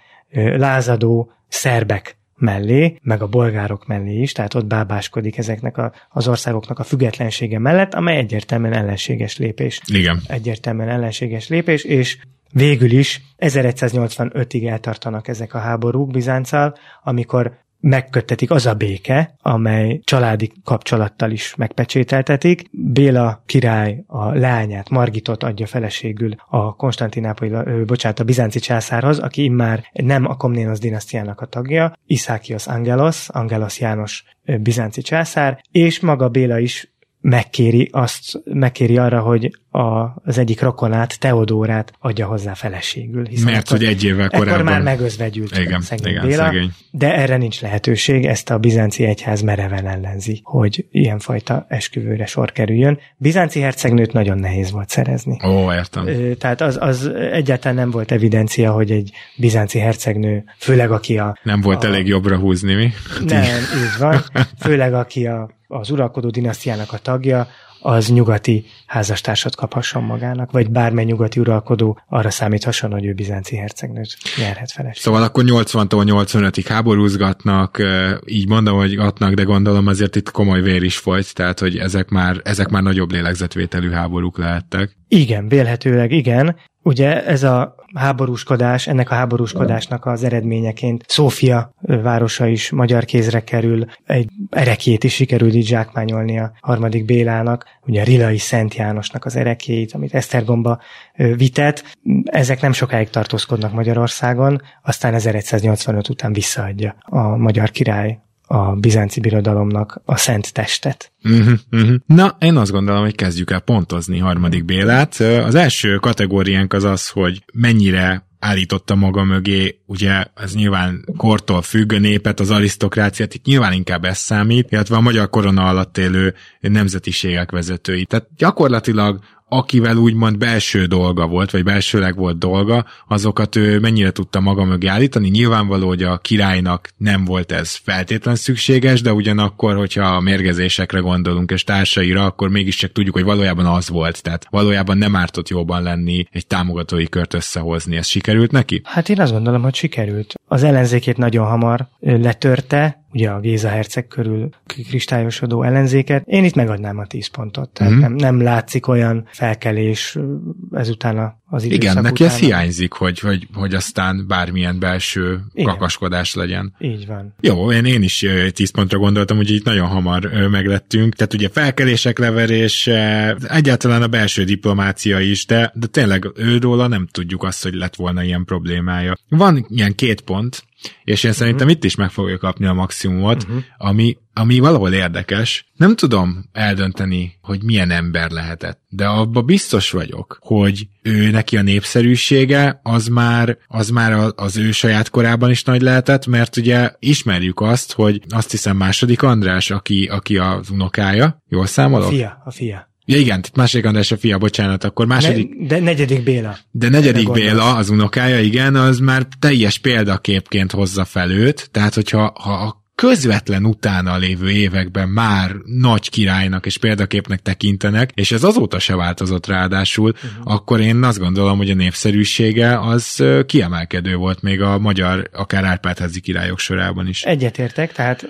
lázadó szerbek mellé, meg a bolgárok mellé is, tehát ott bábáskodik ezeknek a, az országoknak a függetlensége mellett, amely egyértelműen ellenséges lépés.
Igen.
Egyértelműen ellenséges lépés, és végül is 1185-ig eltartanak ezek a háborúk Bizánccal, amikor megköttetik az a béke, amely családi kapcsolattal is megpecsételtetik. Béla király a leányát, Margitot adja feleségül a Konstantinápolyi, bocsánat, a bizánci császárhoz, aki immár nem a Komnénosz dinasztiának a tagja, Iszákios Angelos, Angelos János bizánci császár, és maga Béla is megkéri, azt, megkéri arra, hogy a, az egyik rokonát, Teodórát adja hozzá feleségül.
Hiszen Mert akkor, hogy egy évvel korábban...
Akkor már megözvegyült igen, szegény igen, Béla, szegény. de erre nincs lehetőség, ezt a bizánci egyház mereven ellenzi, hogy ilyenfajta esküvőre sor kerüljön. Bizánci hercegnőt nagyon nehéz volt szerezni.
Ó, értem.
Tehát az, az egyáltalán nem volt evidencia, hogy egy bizánci hercegnő, főleg aki a...
Nem volt a, elég jobbra húzni, mi?
Nem, így van. Főleg aki a az uralkodó dinasztiának a tagja, az nyugati házastársat kaphasson magának, vagy bármely nyugati uralkodó arra számíthasson, hogy ő bizánci hercegnőt nyerhet fel.
Szóval akkor 80-tól 85-ig háborúzgatnak, így mondom, hogy gatnak, de gondolom azért itt komoly vér is folyt, tehát hogy ezek már, ezek már nagyobb lélegzetvételű háborúk lehettek.
Igen, vélhetőleg igen. Ugye ez a háborúskodás, ennek a háborúskodásnak az eredményeként Szófia városa is magyar kézre kerül, egy erekét is sikerül így zsákmányolni a harmadik Bélának, ugye a Rilai Szent Jánosnak az erekét, amit Esztergomba vitet. Ezek nem sokáig tartózkodnak Magyarországon, aztán 1185 után visszaadja a magyar király a bizánci birodalomnak a szent testet.
Uh-huh, uh-huh. Na, én azt gondolom, hogy kezdjük el pontozni harmadik Bélát. Az első kategóriánk az az, hogy mennyire állította maga mögé, ugye ez nyilván kortól függ, a népet, az arisztokráciát, itt nyilván inkább ez számít, illetve a magyar korona alatt élő nemzetiségek vezetői. Tehát gyakorlatilag akivel úgymond belső dolga volt, vagy belsőleg volt dolga, azokat ő mennyire tudta maga mögé állítani. Nyilvánvaló, hogy a királynak nem volt ez feltétlen szükséges, de ugyanakkor, hogyha a mérgezésekre gondolunk és társaira, akkor mégiscsak tudjuk, hogy valójában az volt. Tehát valójában nem ártott jobban lenni, egy támogatói kört összehozni. Ez sikerült neki?
Hát én azt gondolom, hogy sikerült. Az ellenzékét nagyon hamar letörte, ugye a Géza herceg körül kristályosodó ellenzéket. Én itt megadnám a 10 pontot. Tehát mm. nem, nem látszik olyan felkelés ezután az időszak
Igen, neki
utána.
ez hiányzik, hogy, hogy, hogy aztán bármilyen belső Igen. kakaskodás legyen.
Így van.
Jó, én, én is 10 pontra gondoltam, hogy itt nagyon hamar meglettünk. Tehát ugye felkelések leverés, egyáltalán a belső diplomácia is, de, de tényleg őróla nem tudjuk azt, hogy lett volna ilyen problémája. Van ilyen két pont, és én szerintem uh-huh. itt is meg fogja kapni a maximumot, uh-huh. ami, ami valahol érdekes. Nem tudom eldönteni, hogy milyen ember lehetett, de abba biztos vagyok, hogy ő neki a népszerűsége az már, az már az ő saját korában is nagy lehetett, mert ugye ismerjük azt, hogy azt hiszem második András, aki, aki az unokája, jól számolok?
A fia, a fia.
Ja igen, tehát második András a fia, bocsánat, akkor második...
Ne, de negyedik Béla.
De negyedik Béla, az unokája, igen, az már teljes példaképként hozza fel őt, tehát hogyha ha közvetlen utána lévő években már nagy királynak és példaképnek tekintenek, és ez azóta se változott ráadásul, uh-huh. akkor én azt gondolom, hogy a népszerűsége az kiemelkedő volt még a magyar, akár Árpádházi királyok sorában is.
Egyetértek, tehát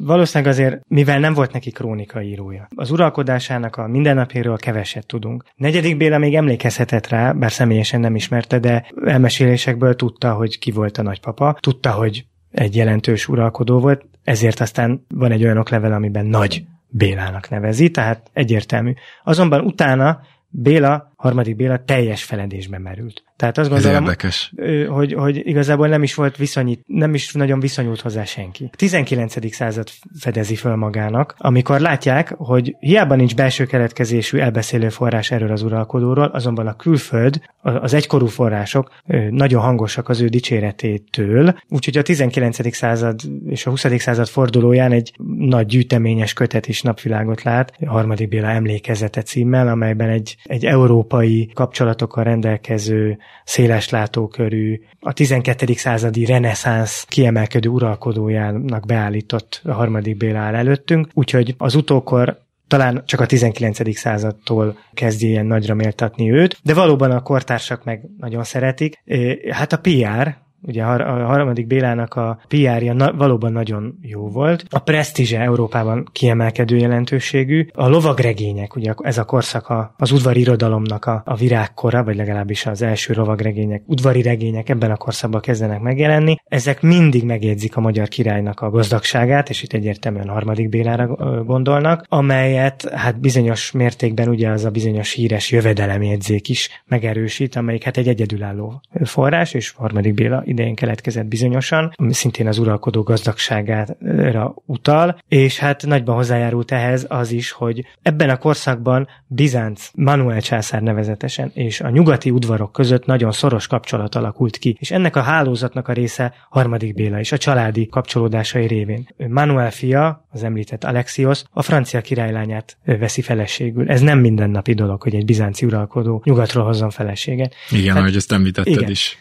valószínűleg azért, mivel nem volt neki krónikaírója. Az uralkodásának a mindennapjéről keveset tudunk. Negyedik Béla még emlékezhetett rá, bár személyesen nem ismerte, de elmesélésekből tudta, hogy ki volt a nagypapa, tudta, hogy egy jelentős uralkodó volt, ezért aztán van egy olyan oklevel, amiben Nagy Bélának nevezi, tehát egyértelmű. Azonban utána Béla, harmadik Béla teljes feledésbe merült. Tehát azt gondolom,
érdekes.
Hogy, hogy igazából nem is volt viszonyít, nem is nagyon viszonyult hozzá senki. 19. század fedezi föl magának, amikor látják, hogy hiába nincs belső keletkezésű elbeszélő forrás erről az uralkodóról, azonban a külföld, az egykorú források nagyon hangosak az ő dicséretétől, úgyhogy a 19. század és a 20. század fordulóján egy nagy gyűjteményes kötet is napvilágot lát, a harmadik Béla emlékezete címmel, amelyben egy, egy európai kapcsolatokkal rendelkező széles látókörű, a 12. századi reneszánsz kiemelkedő uralkodójának beállított a harmadik Béla áll előttünk, úgyhogy az utókor talán csak a 19. századtól kezdi ilyen nagyra méltatni őt, de valóban a kortársak meg nagyon szeretik. Hát a PR, ugye a harmadik Bélának a PR-ja na, valóban nagyon jó volt. A presztízse Európában kiemelkedő jelentőségű. A lovagregények, ugye ez a korszak az udvari irodalomnak a, a virágkora, vagy legalábbis az első lovagregények, udvari regények ebben a korszakban kezdenek megjelenni. Ezek mindig megjegyzik a magyar királynak a gazdagságát, és itt egyértelműen harmadik Bélára gondolnak, amelyet hát bizonyos mértékben ugye az a bizonyos híres jövedelemjegyzék is megerősít, amelyik hát egy egyedülálló forrás, és harmadik Béla idején keletkezett bizonyosan, ami szintén az uralkodó gazdagságára utal, és hát nagyban hozzájárult ehhez az is, hogy ebben a korszakban Bizánc, Manuel császár nevezetesen, és a nyugati udvarok között nagyon szoros kapcsolat alakult ki, és ennek a hálózatnak a része harmadik Béla is, a családi kapcsolódásai révén. Manuel fia, az említett Alexios, a francia királylányát veszi feleségül. Ez nem mindennapi dolog, hogy egy bizánci uralkodó nyugatról hozzon feleséget.
Igen, Tehát, ahogy ezt említetted
igen.
is.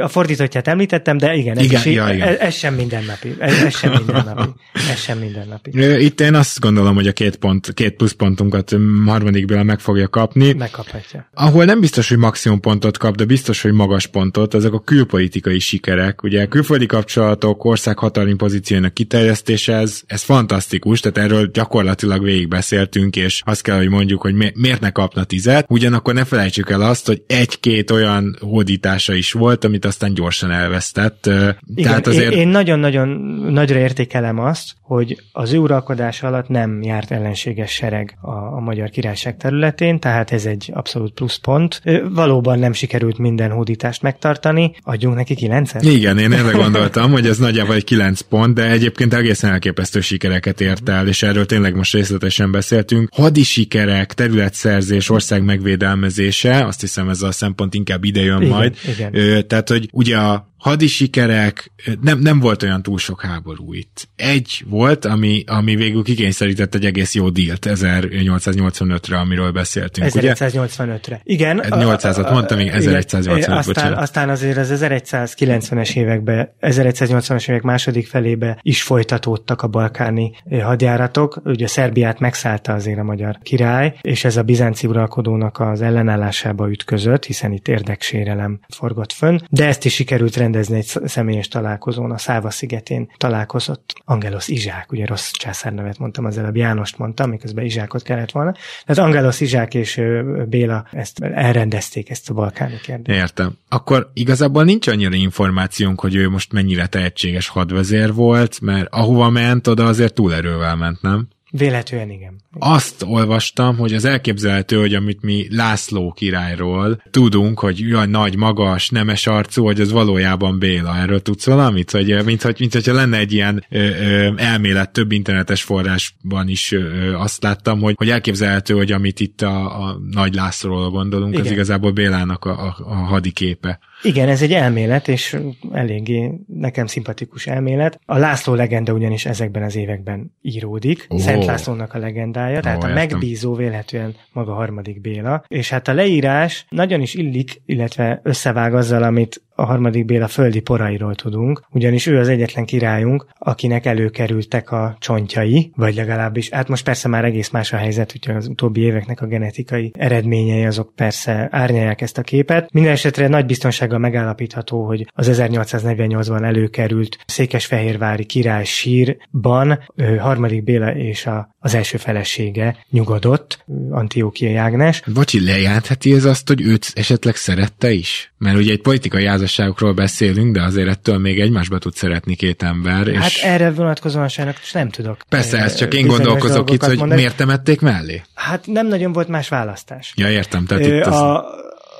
A fordított fordítottját említettem, de igen,
igen,
ez, is,
ja, igen.
Ez, ez sem mindennapi. Ez, ez sem mindennapi. Ez sem mindennapi.
Itt én azt gondolom, hogy a két, pont, két pluszpontunkat harmadikből meg fogja kapni.
Megkaphatja.
Ahol nem biztos, hogy maximum pontot kap, de biztos, hogy magas pontot, azok a külpolitikai sikerek. Ugye külföldi kapcsolatok, ország hatalmi pozíciójának kiterjesztése, ez, ez fantasztikus, tehát erről gyakorlatilag végigbeszéltünk, és azt kell, hogy mondjuk, hogy mi, miért ne kapna tizet, ugyanakkor ne felejtsük el azt, hogy egy-két olyan hódítása is volt, amit aztán gyorsan elvesztett. Igen,
Tehát azért... én, én nagyon-nagyon nagyra értékelem azt, hogy az ő uralkodás alatt nem járt ellenséges sereg a, a magyar királyság területén, tehát ez egy abszolút pluszpont. Valóban nem sikerült minden hódítást megtartani, adjunk neki kilencet?
Igen, én erre gondoltam, hogy ez nagyjából egy kilenc pont, de egyébként egészen elképesztő sikereket ért el, és erről tényleg most részletesen beszéltünk. Hadi sikerek, területszerzés, ország megvédelmezése, azt hiszem ez a szempont inkább ide jön igen, majd. Igen. Tehát, hogy ugye a hadi sikerek, nem, nem volt olyan túl sok háború itt. Egy volt, ami, ami végül kikényszerített egy egész jó dílt 1885-re, amiről beszéltünk,
1185-re. Igen.
800-at mondtam, még 1185
aztán, aztán azért az 1190-es években, 1180-as évek második felébe is folytatódtak a balkáni hadjáratok. Ugye Szerbiát megszállta azért a magyar király, és ez a bizánci uralkodónak az ellenállásába ütközött, hiszen itt érdeksérelem forgott fönn, de ezt is sikerült rendezni egy személyes találkozón, a Száva szigetén találkozott Angelos Izsák, ugye rossz császárnevet mondtam az előbb, Jánost mondtam, miközben Izsákot kellett volna. Tehát Angelos Izsák és Béla ezt elrendezték ezt a balkáni kérdést.
Értem. Akkor igazából nincs annyira információnk, hogy ő most mennyire tehetséges hadvezér volt, mert ahova ment, oda azért túlerővel ment, nem?
Véletlenül igen.
Azt olvastam, hogy az elképzelhető, hogy amit mi László királyról tudunk, hogy jaj, nagy, magas, nemes arcú, hogy az valójában Béla. Erről tudsz valamit? Vagy mint, hogy, mint hogyha lenne egy ilyen ö, ö, elmélet, több internetes forrásban is ö, azt láttam, hogy, hogy elképzelhető, hogy amit itt a, a Nagy Lászlóról gondolunk, igen. az igazából Bélának a, a, a hadiképe.
Igen, ez egy elmélet, és eléggé nekem szimpatikus elmélet. A László legenda ugyanis ezekben az években íródik. Oh. Szent Lászlónak a legendája, tehát oh, a megbízó véletlenül maga harmadik Béla. És hát a leírás nagyon is illik, illetve összevág azzal, amit a harmadik Béla földi porairól tudunk, ugyanis ő az egyetlen királyunk, akinek előkerültek a csontjai, vagy legalábbis, hát most persze már egész más a helyzet, hogy az utóbbi éveknek a genetikai eredményei azok persze árnyalják ezt a képet. Minden esetre nagy biztonsággal megállapítható, hogy az 1848-ban előkerült Székesfehérvári király sírban harmadik Béla és a, az első felesége nyugodott, Antiókiai Ágnes.
Bocsi, lejeltheti ez azt, hogy őt esetleg szerette is? Mert ugye egy politikai házasságokról beszélünk, de azért ettől még egymásba tud szeretni két ember.
Hát és... erre vonatkozóan sajnos nem tudok.
Persze, ez csak én gondolkozok itt, hogy mondani. miért temették mellé?
Hát nem nagyon volt más választás.
Ja, értem. Tehát itt
az... A,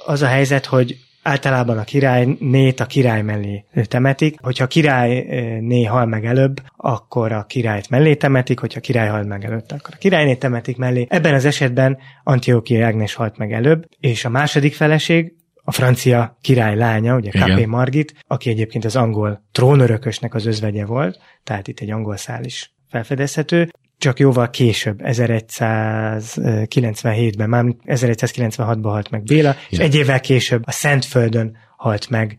az a helyzet, hogy általában a királynét a király mellé temetik. Hogyha a királyné hal meg előbb, akkor a királyt mellé temetik, hogyha a király hal meg előtt, akkor a királynét temetik mellé. Ebben az esetben Antiochia Ágnes halt meg előbb, és a második feleség a francia király lánya, ugye Capé Margit, aki egyébként az angol trónörökösnek az özvegye volt, tehát itt egy angol szál is felfedezhető, csak jóval később, 1197-ben, már 1196-ban halt meg Béla, Igen. és egy évvel később a Szentföldön halt meg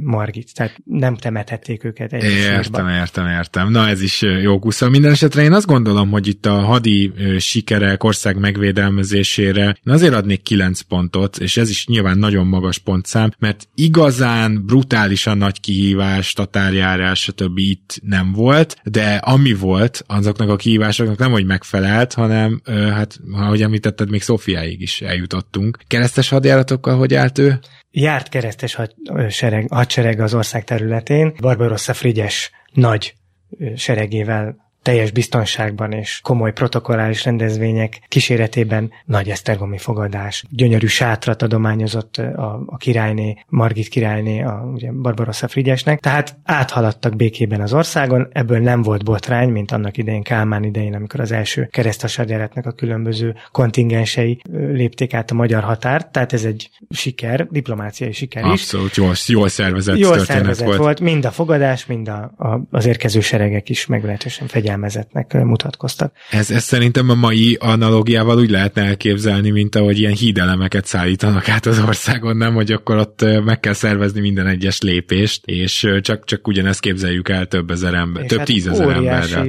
Margit, tehát nem temethették őket egy
Értem, sírba. értem, értem. Na ez is jó kusza. Minden esetre én azt gondolom, hogy itt a hadi sikerek ország megvédelmezésére én azért adnék 9 pontot, és ez is nyilván nagyon magas pontszám, mert igazán brutálisan nagy kihívás, tatárjárás, stb. itt nem volt, de ami volt, azoknak a kihívásoknak nem, hogy megfelelt, hanem hát, ahogy említetted, még Szófiáig is eljutottunk. Keresztes hadjáratokkal hogy állt ő?
Járt keresztes hadsereg, hadsereg az ország területén. Barbarossa Frigyes nagy seregével teljes biztonságban és komoly protokollális rendezvények kíséretében nagy esztergomi fogadás, gyönyörű sátrat adományozott a, a királyné, Margit királyné, a ugye Barbarossa Frigyesnek, tehát áthaladtak békében az országon, ebből nem volt botrány, mint annak idején Kálmán idején, amikor az első kereszthasadjáratnak a különböző kontingensei lépték át a magyar határt, tehát ez egy siker, diplomáciai siker
is. Abszolút, jól, jól szervezett jól szervezett volt. volt.
Mind a fogadás, mind a, a, az érkező seregek is meglehetősen fegyelmezettek fegyelmezetnek mutatkoztak.
Ez, ez szerintem a mai analógiával úgy lehetne elképzelni, mint ahogy ilyen hídelemeket szállítanak át az országon, nem, hogy akkor ott meg kell szervezni minden egyes lépést, és csak, csak ugyanezt képzeljük el több ezer ember, és több hát tízezer emberrel.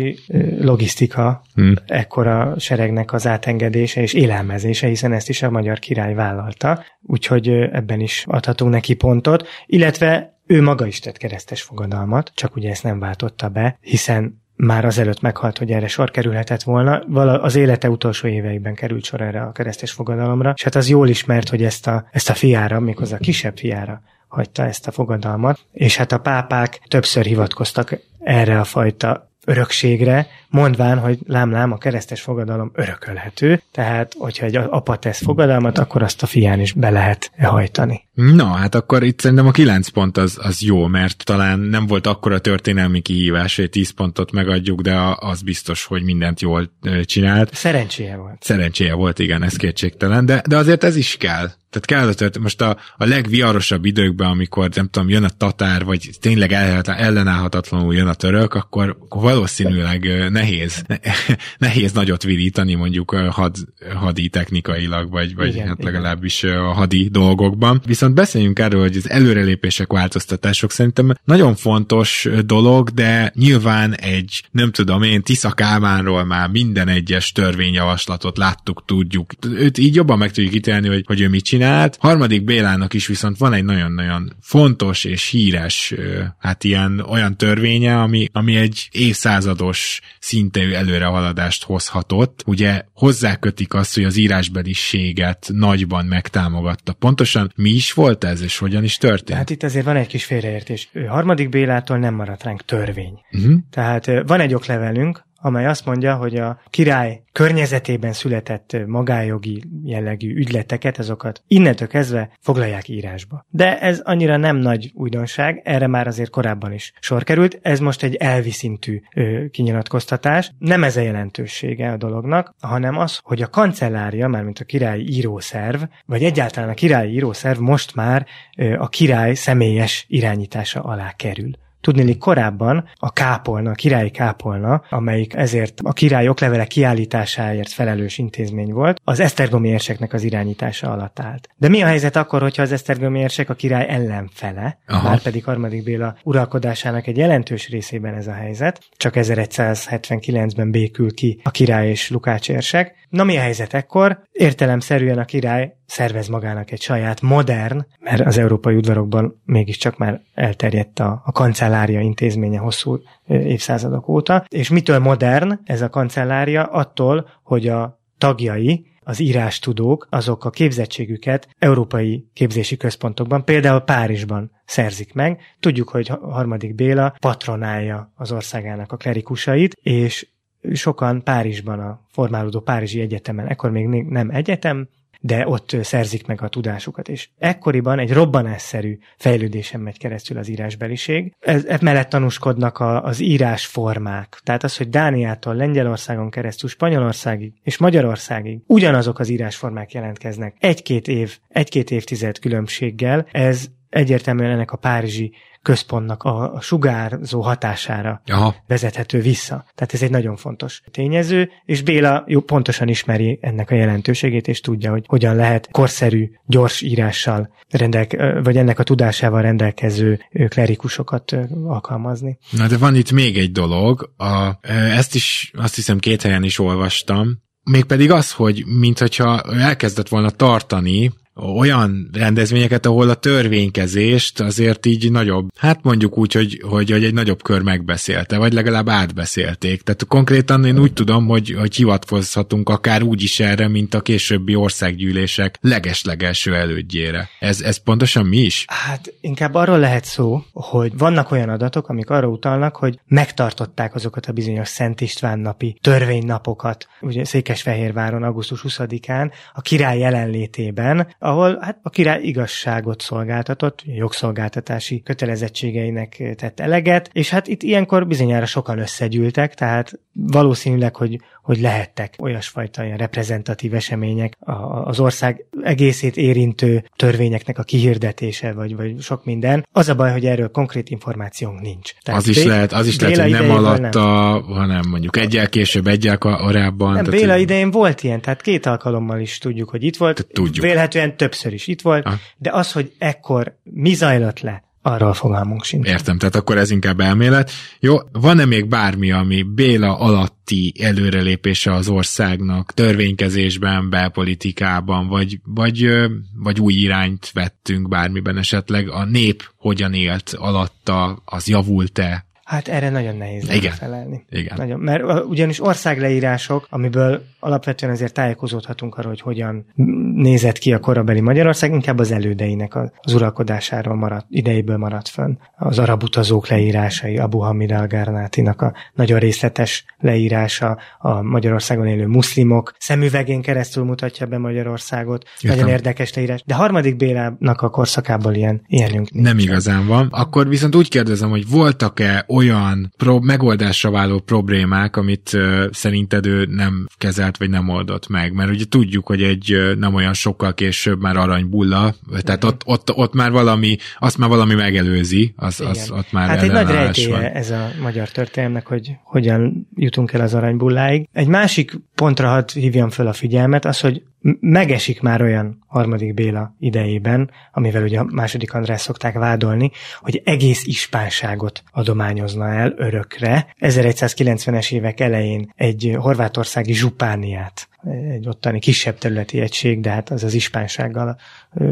logisztika hmm. ekkora seregnek az átengedése és élelmezése, hiszen ezt is a magyar király vállalta, úgyhogy ebben is adhatunk neki pontot, illetve ő maga is tett keresztes fogadalmat, csak ugye ezt nem váltotta be, hiszen már azelőtt meghalt, hogy erre sor kerülhetett volna. Vala az élete utolsó éveiben került sor erre a keresztes fogadalomra, és hát az jól ismert, hogy ezt a, ezt a fiára, méghozzá a kisebb fiára hagyta ezt a fogadalmat, és hát a pápák többször hivatkoztak erre a fajta örökségre, mondván, hogy lám-lám, a keresztes fogadalom örökölhető, tehát hogyha egy apa tesz fogadalmat, akkor azt a fián is be lehet hajtani.
Na, hát akkor itt szerintem a 9 pont az, az jó, mert talán nem volt akkora történelmi kihívás, hogy 10 pontot megadjuk, de az biztos, hogy mindent jól csinált.
Szerencséje volt.
Szerencséje volt, igen, ez kétségtelen, de, de azért ez is kell. Tehát kell az most a, a legviarosabb időkben, amikor nem tudom, jön a tatár, vagy tényleg ellenállhatatlanul jön a török, akkor valószínűleg nehéz, nehéz nagyot virítani mondjuk had, hadi technikailag, vagy, vagy igen, hát legalábbis igen. a hadi dolgokban. Viszont beszéljünk erről, hogy az előrelépések, változtatások szerintem nagyon fontos dolog, de nyilván egy, nem tudom én, Tisza Kálmánról már minden egyes törvényjavaslatot láttuk, tudjuk. Őt így jobban meg tudjuk ítélni, hogy, hogy ő mit csinált. Harmadik Bélának is viszont van egy nagyon-nagyon fontos és híres, hát ilyen olyan törvénye, ami, ami egy évszázados szintű előrehaladást hozhatott. Ugye hozzákötik azt, hogy az írásbeliséget nagyban megtámogatta. Pontosan mi is volt ez, és hogyan is történt?
Hát itt azért van egy kis félreértés. Harmadik Bélától nem maradt ránk törvény. Uh-huh. Tehát van egy oklevelünk, amely azt mondja, hogy a király környezetében született magájogi jellegű ügyleteket, azokat innentől kezdve foglalják írásba. De ez annyira nem nagy újdonság, erre már azért korábban is sor került. Ez most egy elvi szintű ö, kinyilatkoztatás. Nem ez a jelentősége a dolognak, hanem az, hogy a kancellária, mármint a királyi írószerv, vagy egyáltalán a királyi írószerv most már ö, a király személyes irányítása alá kerül. Tudnéli korábban a kápolna, a királyi kápolna, amelyik ezért a király oklevele kiállításáért felelős intézmény volt, az esztergomi érseknek az irányítása alatt állt. De mi a helyzet akkor, hogyha az esztergomi érsek a király ellenfele, Aha. már pedig harmadik Béla uralkodásának egy jelentős részében ez a helyzet, csak 1179-ben békül ki a király és Lukács érsek. Na mi a helyzet ekkor? Értelemszerűen a király szervez magának egy saját modern, mert az európai udvarokban mégiscsak már elterjedt a, a kancellária intézménye hosszú évszázadok óta. És mitől modern ez a kancellária? Attól, hogy a tagjai, az írástudók, azok a képzettségüket európai képzési központokban, például Párizsban szerzik meg. Tudjuk, hogy harmadik Béla patronálja az országának a klerikusait, és sokan Párizsban, a formálódó Párizsi Egyetemen, ekkor még nem egyetem, de ott szerzik meg a tudásukat. És ekkoriban egy robbanásszerű fejlődésen megy keresztül az írásbeliség. Ez, ez mellett tanúskodnak a, az írásformák. Tehát az, hogy Dániától Lengyelországon keresztül Spanyolországig és Magyarországig ugyanazok az írásformák jelentkeznek egy-két év, egy-két évtized különbséggel, ez egyértelműen ennek a párizsi központnak a, a sugárzó hatására Aha. vezethető vissza. Tehát ez egy nagyon fontos tényező, és Béla jó, pontosan ismeri ennek a jelentőségét, és tudja, hogy hogyan lehet korszerű, gyors írással rendelke, vagy ennek a tudásával rendelkező klerikusokat alkalmazni.
Na de van itt még egy dolog, a, ezt is azt hiszem két helyen is olvastam, Mégpedig az, hogy mintha elkezdett volna tartani olyan rendezvényeket, ahol a törvénykezést azért így nagyobb, hát mondjuk úgy, hogy, hogy, hogy egy nagyobb kör megbeszélte, vagy legalább átbeszélték. Tehát konkrétan én úgy tudom, hogy, hogy hivatkozhatunk akár úgy is erre, mint a későbbi országgyűlések legeslegelső elődjére. Ez, ez pontosan mi is?
Hát inkább arról lehet szó, hogy vannak olyan adatok, amik arra utalnak, hogy megtartották azokat a bizonyos Szent István napi törvénynapokat, ugye Székesfehérváron augusztus 20-án a király jelenlétében, ahol hát a király igazságot szolgáltatott, jogszolgáltatási kötelezettségeinek tett eleget, és hát itt ilyenkor bizonyára sokan összegyűltek, tehát valószínűleg, hogy, hogy lehettek olyasfajta ilyen reprezentatív események, az ország egészét érintő törvényeknek a kihirdetése, vagy, vagy sok minden. Az a baj, hogy erről konkrét információnk nincs.
Tehát az is lehet, az is lehet, hogy nem alatta, nem. hanem mondjuk egyel később, egyel korábban.
Nem, tehát Béla idején volt ilyen, tehát két alkalommal is tudjuk, hogy itt volt. Tudjuk. Vélhetően többször is itt volt, ha. de az, hogy ekkor mi zajlott le, arról fogalmunk sincs.
Értem, tehát akkor ez inkább elmélet. Jó, van-e még bármi, ami Béla alatti előrelépése az országnak törvénykezésben, belpolitikában, vagy, vagy, vagy új irányt vettünk bármiben esetleg? A nép hogyan élt alatta, az javult-e?
Hát erre nagyon nehéz
Igen.
felelni.
Igen.
Nagyon, mert ugyanis országleírások, amiből alapvetően azért tájékozódhatunk arról, hogy hogyan nézett ki a korabeli Magyarország, inkább az elődeinek az uralkodásáról maradt, idejéből maradt fönn. Az arab utazók leírásai, Abu Hamid al-Garnátinak a nagyon részletes leírása, a Magyarországon élő muszlimok szemüvegén keresztül mutatja be Magyarországot.
Értem.
Nagyon érdekes leírás. De harmadik Bélának a korszakából ilyen, ilyenünk nincs.
Nem igazán van. Akkor viszont úgy kérdezem, hogy voltak-e olyan pro- megoldásra váló problémák, amit uh, szerinted ő nem kezelt, vagy nem oldott meg? Mert ugye tudjuk, hogy egy uh, nem olyan sokkal később már aranybulla, tehát ott, ott, ott már valami, azt már valami megelőzi, az, az ott már
Hát egy nagy rejtélye
van.
ez a magyar történelmnek, hogy hogyan jutunk el az aranybulláig. Egy másik pontra hadd hívjam föl a figyelmet, az, hogy megesik már olyan harmadik Béla idejében, amivel ugye a második András szokták vádolni, hogy egész ispánságot adományozna el örökre. 1190-es évek elején egy horvátországi zsupániát egy ottani kisebb területi egység, de hát az az ispánsággal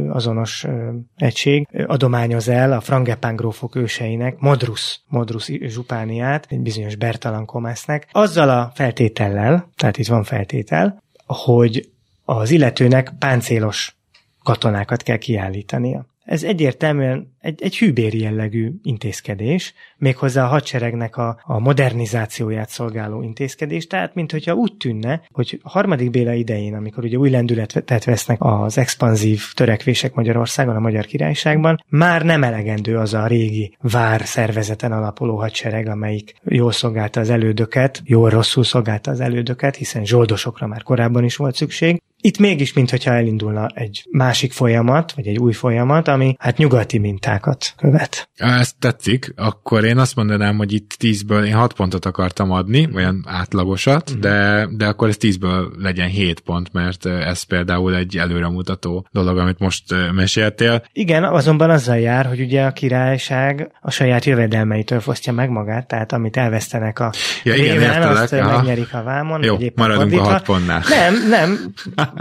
azonos egység, adományoz el a frangepán grófok őseinek Modrus, Modrus zsupániát, egy bizonyos Bertalan Komásznek, azzal a feltétellel, tehát itt van feltétel, hogy az illetőnek páncélos katonákat kell kiállítania. Ez egyértelműen egy, egy hűbéri jellegű intézkedés, méghozzá a hadseregnek a, a modernizációját szolgáló intézkedés, tehát mint hogyha úgy tűnne, hogy a harmadik Béla idején, amikor ugye új lendületet vesznek az expanzív törekvések Magyarországon, a Magyar Királyságban, már nem elegendő az a régi vár szervezeten alapuló hadsereg, amelyik jól szolgálta az elődöket, jól rosszul szolgálta az elődöket, hiszen zsoldosokra már korábban is volt szükség, itt mégis, mintha elindulna egy másik folyamat, vagy egy új folyamat, ami hát nyugati mintákat követ.
Ezt tetszik, akkor én azt mondanám, hogy itt 10-ből én 6 pontot akartam adni, olyan átlagosat,
Mhm.
de, de akkor ez 10-ből legyen 7 pont, mert ez például egy előremutató dolog, amit most meséltél.
Igen, azonban azzal jár, hogy ugye a királyság a saját jövedelmeitől fosztja meg magát, tehát amit elvesztenek a
Ja, igen,
réven,
értelek,
azt
aha.
megnyerik a vámon.
Jó, maradunk a
fordítva.
hat pontnál.
Nem, nem.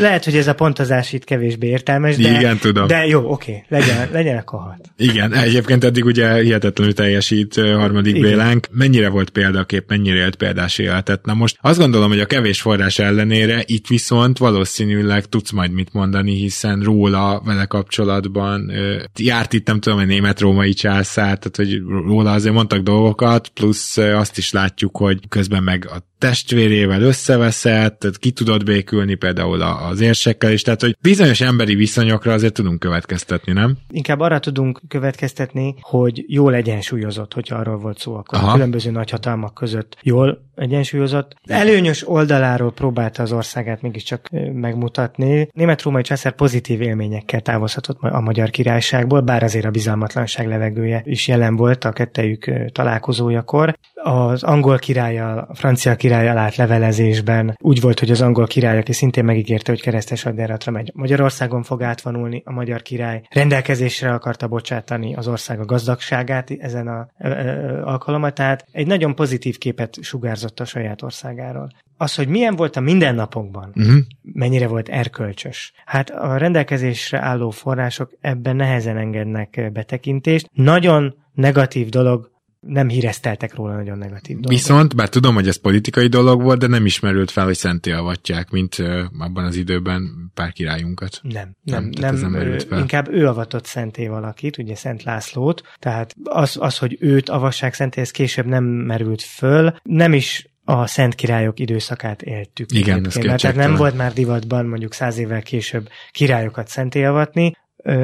Lehet, hogy ez a pontozás itt kevésbé értelmes, de,
Igen, tudom.
de jó, oké, legyen, legyen akkor hat.
Igen, egyébként eddig ugye hihetetlenül teljesít harmadik
Igen.
Bélánk. Mennyire volt példakép, mennyire élt példás életet? Na most azt gondolom, hogy a kevés forrás ellenére itt viszont valószínűleg tudsz majd mit mondani, hiszen róla vele kapcsolatban járt itt nem tudom, egy német-római császár, tehát hogy róla azért mondtak dolgokat, plusz azt is látjuk, hogy közben meg a testvérével összeveszett, tehát ki tudott békülni például a- az érsekkel is, tehát hogy bizonyos emberi viszonyokra azért tudunk következtetni, nem?
Inkább arra tudunk következtetni, hogy jól egyensúlyozott, hogyha arról volt szó, akkor
Aha.
a különböző nagyhatalmak között jól egyensúlyozott. Előnyös oldaláról próbálta az országát mégiscsak megmutatni. Német-római császár pozitív élményekkel távozhatott a magyar királyságból, bár azért a bizalmatlanság levegője is jelen volt a kettejük találkozójakor. Az angol királlyal, a francia királlyal állt levelezésben úgy volt, hogy az angol király, aki szintén megígérte, hogy keresztes hadjáratra megy, Magyarországon fog átvonulni, a magyar király rendelkezésre akarta bocsátani az ország a gazdagságát ezen a ö, ö, alkalommal, tehát egy nagyon pozitív képet sugárzott a saját országáról. Az, hogy milyen volt a mindennapokban,
Uh-huh.
mennyire volt erkölcsös. Hát a rendelkezésre álló források ebben nehezen engednek betekintést. Nagyon negatív dolog, nem hírezteltek róla nagyon negatív dolgot.
Viszont, bár tudom, hogy ez politikai dolog volt, de nem ismerült fel, hogy szenté avatják, mint ö, abban az időben pár királyunkat.
Nem,
Nem,
nem, nem,
nem fel.
inkább ő avatott szenté valakit, ugye Szent Lászlót, tehát az, az hogy őt avassák szenté, ez később nem merült föl, nem is a Szent Királyok időszakát éltük.
Igen, ez
mert Tehát nem volt már divatban mondjuk száz évvel később királyokat szenté avatni, ö,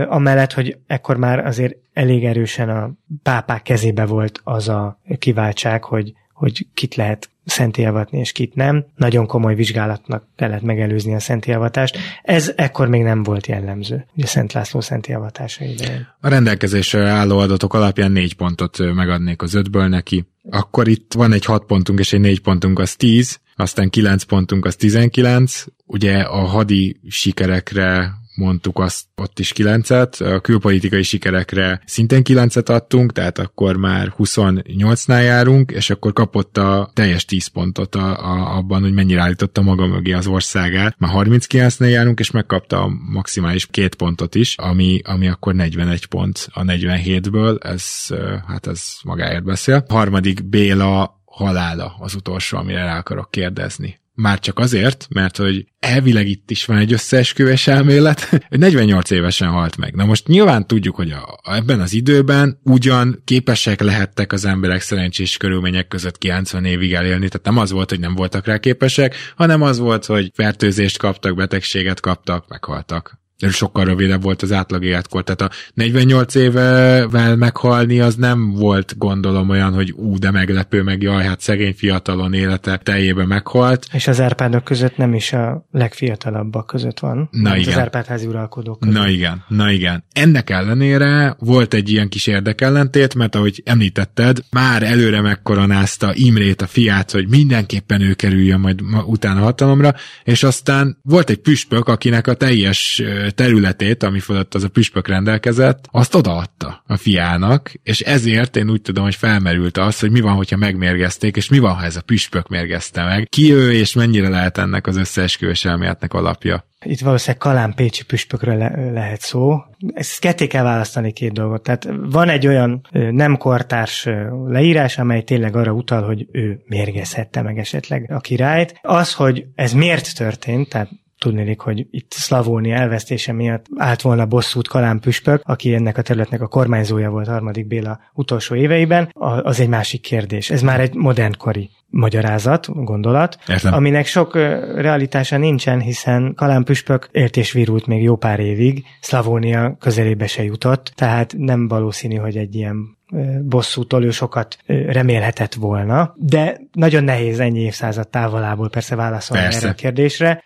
amellett, hogy ekkor már azért elég erősen a pápák kezébe volt az a kiváltság, hogy, hogy kit lehet szentélyavatni és kit nem. Nagyon komoly vizsgálatnak kellett megelőzni a szentélyavatást. Ez ekkor még nem volt jellemző, ugye Szent László szentélyavatása idején.
A rendelkezésre álló adatok alapján négy pontot megadnék az ötből neki. Akkor itt van egy hat pontunk és egy négy pontunk, az 10, aztán 9 pontunk, az 19. Ugye a hadi sikerekre mondtuk azt ott is kilencet, a külpolitikai sikerekre szintén kilencet adtunk, tehát akkor már 28-nál járunk, és akkor kapott a teljes 10 pontot a, a, abban, hogy mennyire állította maga mögé az országát. Már 39-nél járunk, és megkapta a maximális két pontot is, ami, ami akkor 41 pont a 47-ből, ez, hát ez magáért beszél. A harmadik Béla halála az utolsó, amire rá akarok kérdezni. Már csak azért, mert hogy elvileg itt is van egy összeesküvés elmélet, 48 évesen halt meg. Na most nyilván tudjuk, hogy a, ebben az időben ugyan képesek lehettek az emberek szerencsés körülmények között 90 évig elélni, tehát nem az volt, hogy nem voltak rá képesek, hanem az volt, hogy fertőzést kaptak, betegséget kaptak, meghaltak sokkal rövidebb volt az átlag életkor. Tehát a 48 évevel meghalni az nem volt gondolom olyan, hogy ú, de meglepő, meg jaj, hát szegény fiatalon élete teljében meghalt.
És az Árpádok között nem is a legfiatalabbak között van.
Na igen.
Az Árpádházi uralkodók között.
Na igen, na igen. Ennek ellenére volt egy ilyen kis érdekellentét, mert ahogy említetted, már előre megkoronázta Imrét, a fiát, hogy mindenképpen ő kerüljön majd utána hatalomra, és aztán volt egy püspök, akinek a teljes területét, ami fölött az a püspök rendelkezett, azt odaadta a fiának, és ezért én úgy tudom, hogy felmerült az, hogy mi van, hogyha megmérgezték, és mi van, ha ez a püspök mérgezte meg. Ki ő, és mennyire lehet ennek az összeesküvés elméletnek alapja?
Itt valószínűleg Kalán Pécsi püspökről le- lehet szó. Ezt ketté kell választani két dolgot. Tehát van egy olyan nem kortárs leírás, amely tényleg arra utal, hogy ő mérgezhette meg esetleg a királyt. Az, hogy ez miért történt, tehát tudnélik, hogy itt Szlavónia elvesztése miatt állt volna bosszút Kalán Püspök, aki ennek a területnek a kormányzója volt harmadik Béla utolsó éveiben, az egy másik kérdés. Ez már egy modernkori magyarázat, gondolat,
Értem.
aminek sok realitása nincsen, hiszen Kalán Püspök ért és virult még jó pár évig, Szlavónia közelébe se jutott, tehát nem valószínű, hogy egy ilyen bosszútól ő sokat remélhetett volna, de nagyon nehéz ennyi évszázad távolából persze válaszolni persze. erre a kérdésre.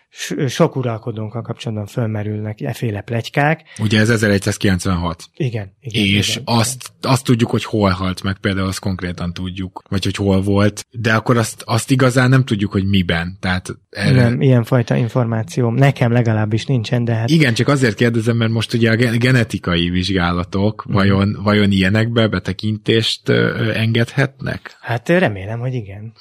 Sok uralkodónkkal kapcsolatban fölmerülnek eféle plegykák.
Ugye ez 1196.
Igen. igen
és
igen,
azt, azt tudjuk, hogy hol halt meg, például azt konkrétan tudjuk, vagy hogy hol volt, de akkor azt, azt igazán nem tudjuk, hogy miben. Tehát
erre... Nem, ilyenfajta információ nekem legalábbis nincsen, de hát...
Igen, csak azért kérdezem, mert most ugye a genetikai vizsgálatok mm. vajon, vajon ilyenekbe betekintést engedhetnek?
Hát remélem, hogy igen.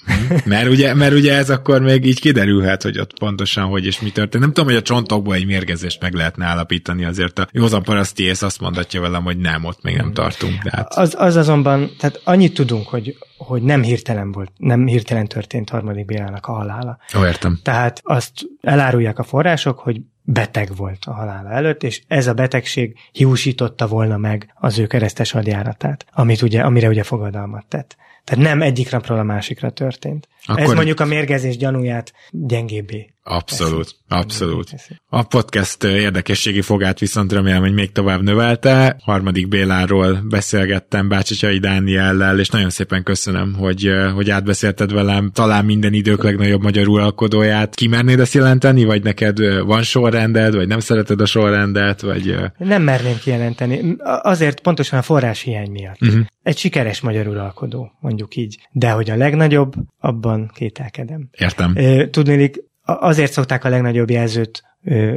mert, ugye, mert ugye ez akkor még így kiderülhet, hogy ott pontosan hogy és mi történt. Nem tudom, hogy a csontokból egy mérgezést meg lehetne állapítani, azért a józan paraszti ész azt mondatja velem, hogy nem, ott még nem tartunk. De hát...
az, az azonban, tehát annyit tudunk, hogy, hogy nem hirtelen volt, nem hirtelen történt harmadik Bélának a halála.
Ó, értem.
Tehát azt elárulják a források, hogy beteg volt a halála előtt, és ez a betegség hiúsította volna meg az ő keresztes hadjáratát, amit ugye, amire ugye fogadalmat tett. Tehát nem egyik napról a másikra történt. Akkor... Ez mondjuk a mérgezés gyanúját gyengébbé
Abszolút, abszolút. A podcast érdekességi fogát viszont remélem, hogy még tovább növelte. Harmadik Béláról beszélgettem Bácsicsai Dániellel, és nagyon szépen köszönöm, hogy, hogy átbeszélted velem talán minden idők legnagyobb magyar uralkodóját. Kimernéd ezt jelenteni, vagy neked van sorrended, vagy nem szereted a sorrendet, vagy...
Nem merném kijelenteni. Azért pontosan a forrás hiány miatt. Uh-huh. Egy sikeres magyar uralkodó, mondjuk így. De hogy a legnagyobb, abban kételkedem.
Értem.
Tudnélik, azért szokták a legnagyobb jelzőt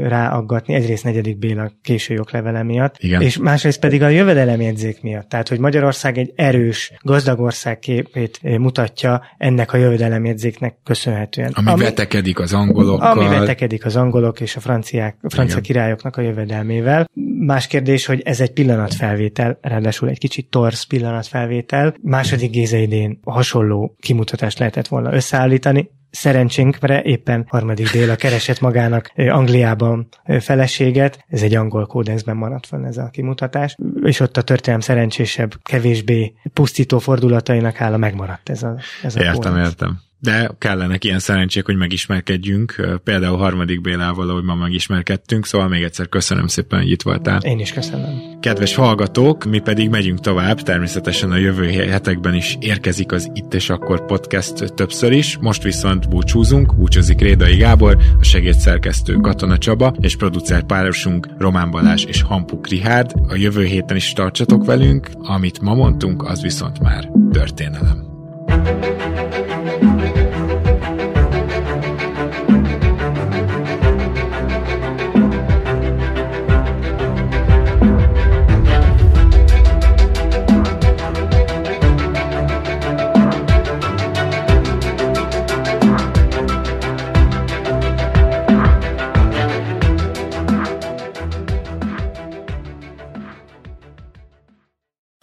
ráaggatni, egyrészt negyedik Béla késő joglevele miatt,
Igen.
és másrészt pedig a jövedelemjegyzék miatt. Tehát, hogy Magyarország egy erős, gazdag ország képét mutatja ennek a jövedelemjegyzéknek köszönhetően.
Ami, ami vetekedik az angolokkal.
Ami vetekedik az angolok és a franciák, a francia Igen. királyoknak a jövedelmével. Más kérdés, hogy ez egy pillanatfelvétel, ráadásul egy kicsit torz pillanatfelvétel. Második Géza hasonló kimutatást lehetett volna összeállítani, szerencsénkre éppen harmadik dél keresett magának Angliában feleséget, ez egy angol kódexben maradt fenn ez a kimutatás, és ott a történelem szerencsésebb, kevésbé pusztító fordulatainak hála megmaradt ez a, ez a
Értem, kódex. értem de kellenek ilyen szerencsék, hogy megismerkedjünk. Például harmadik Bélával, ahogy ma megismerkedtünk, szóval még egyszer köszönöm szépen, hogy itt voltál.
Én is köszönöm.
Kedves hallgatók, mi pedig megyünk tovább, természetesen a jövő hetekben is érkezik az Itt és Akkor podcast többször is, most viszont búcsúzunk, búcsúzik Rédai Gábor, a segédszerkesztő Katona Csaba, és producer párosunk Román Balázs és Hampuk Rihárd. A jövő héten is tartsatok velünk, amit ma mondtunk, az viszont már történelem. thank you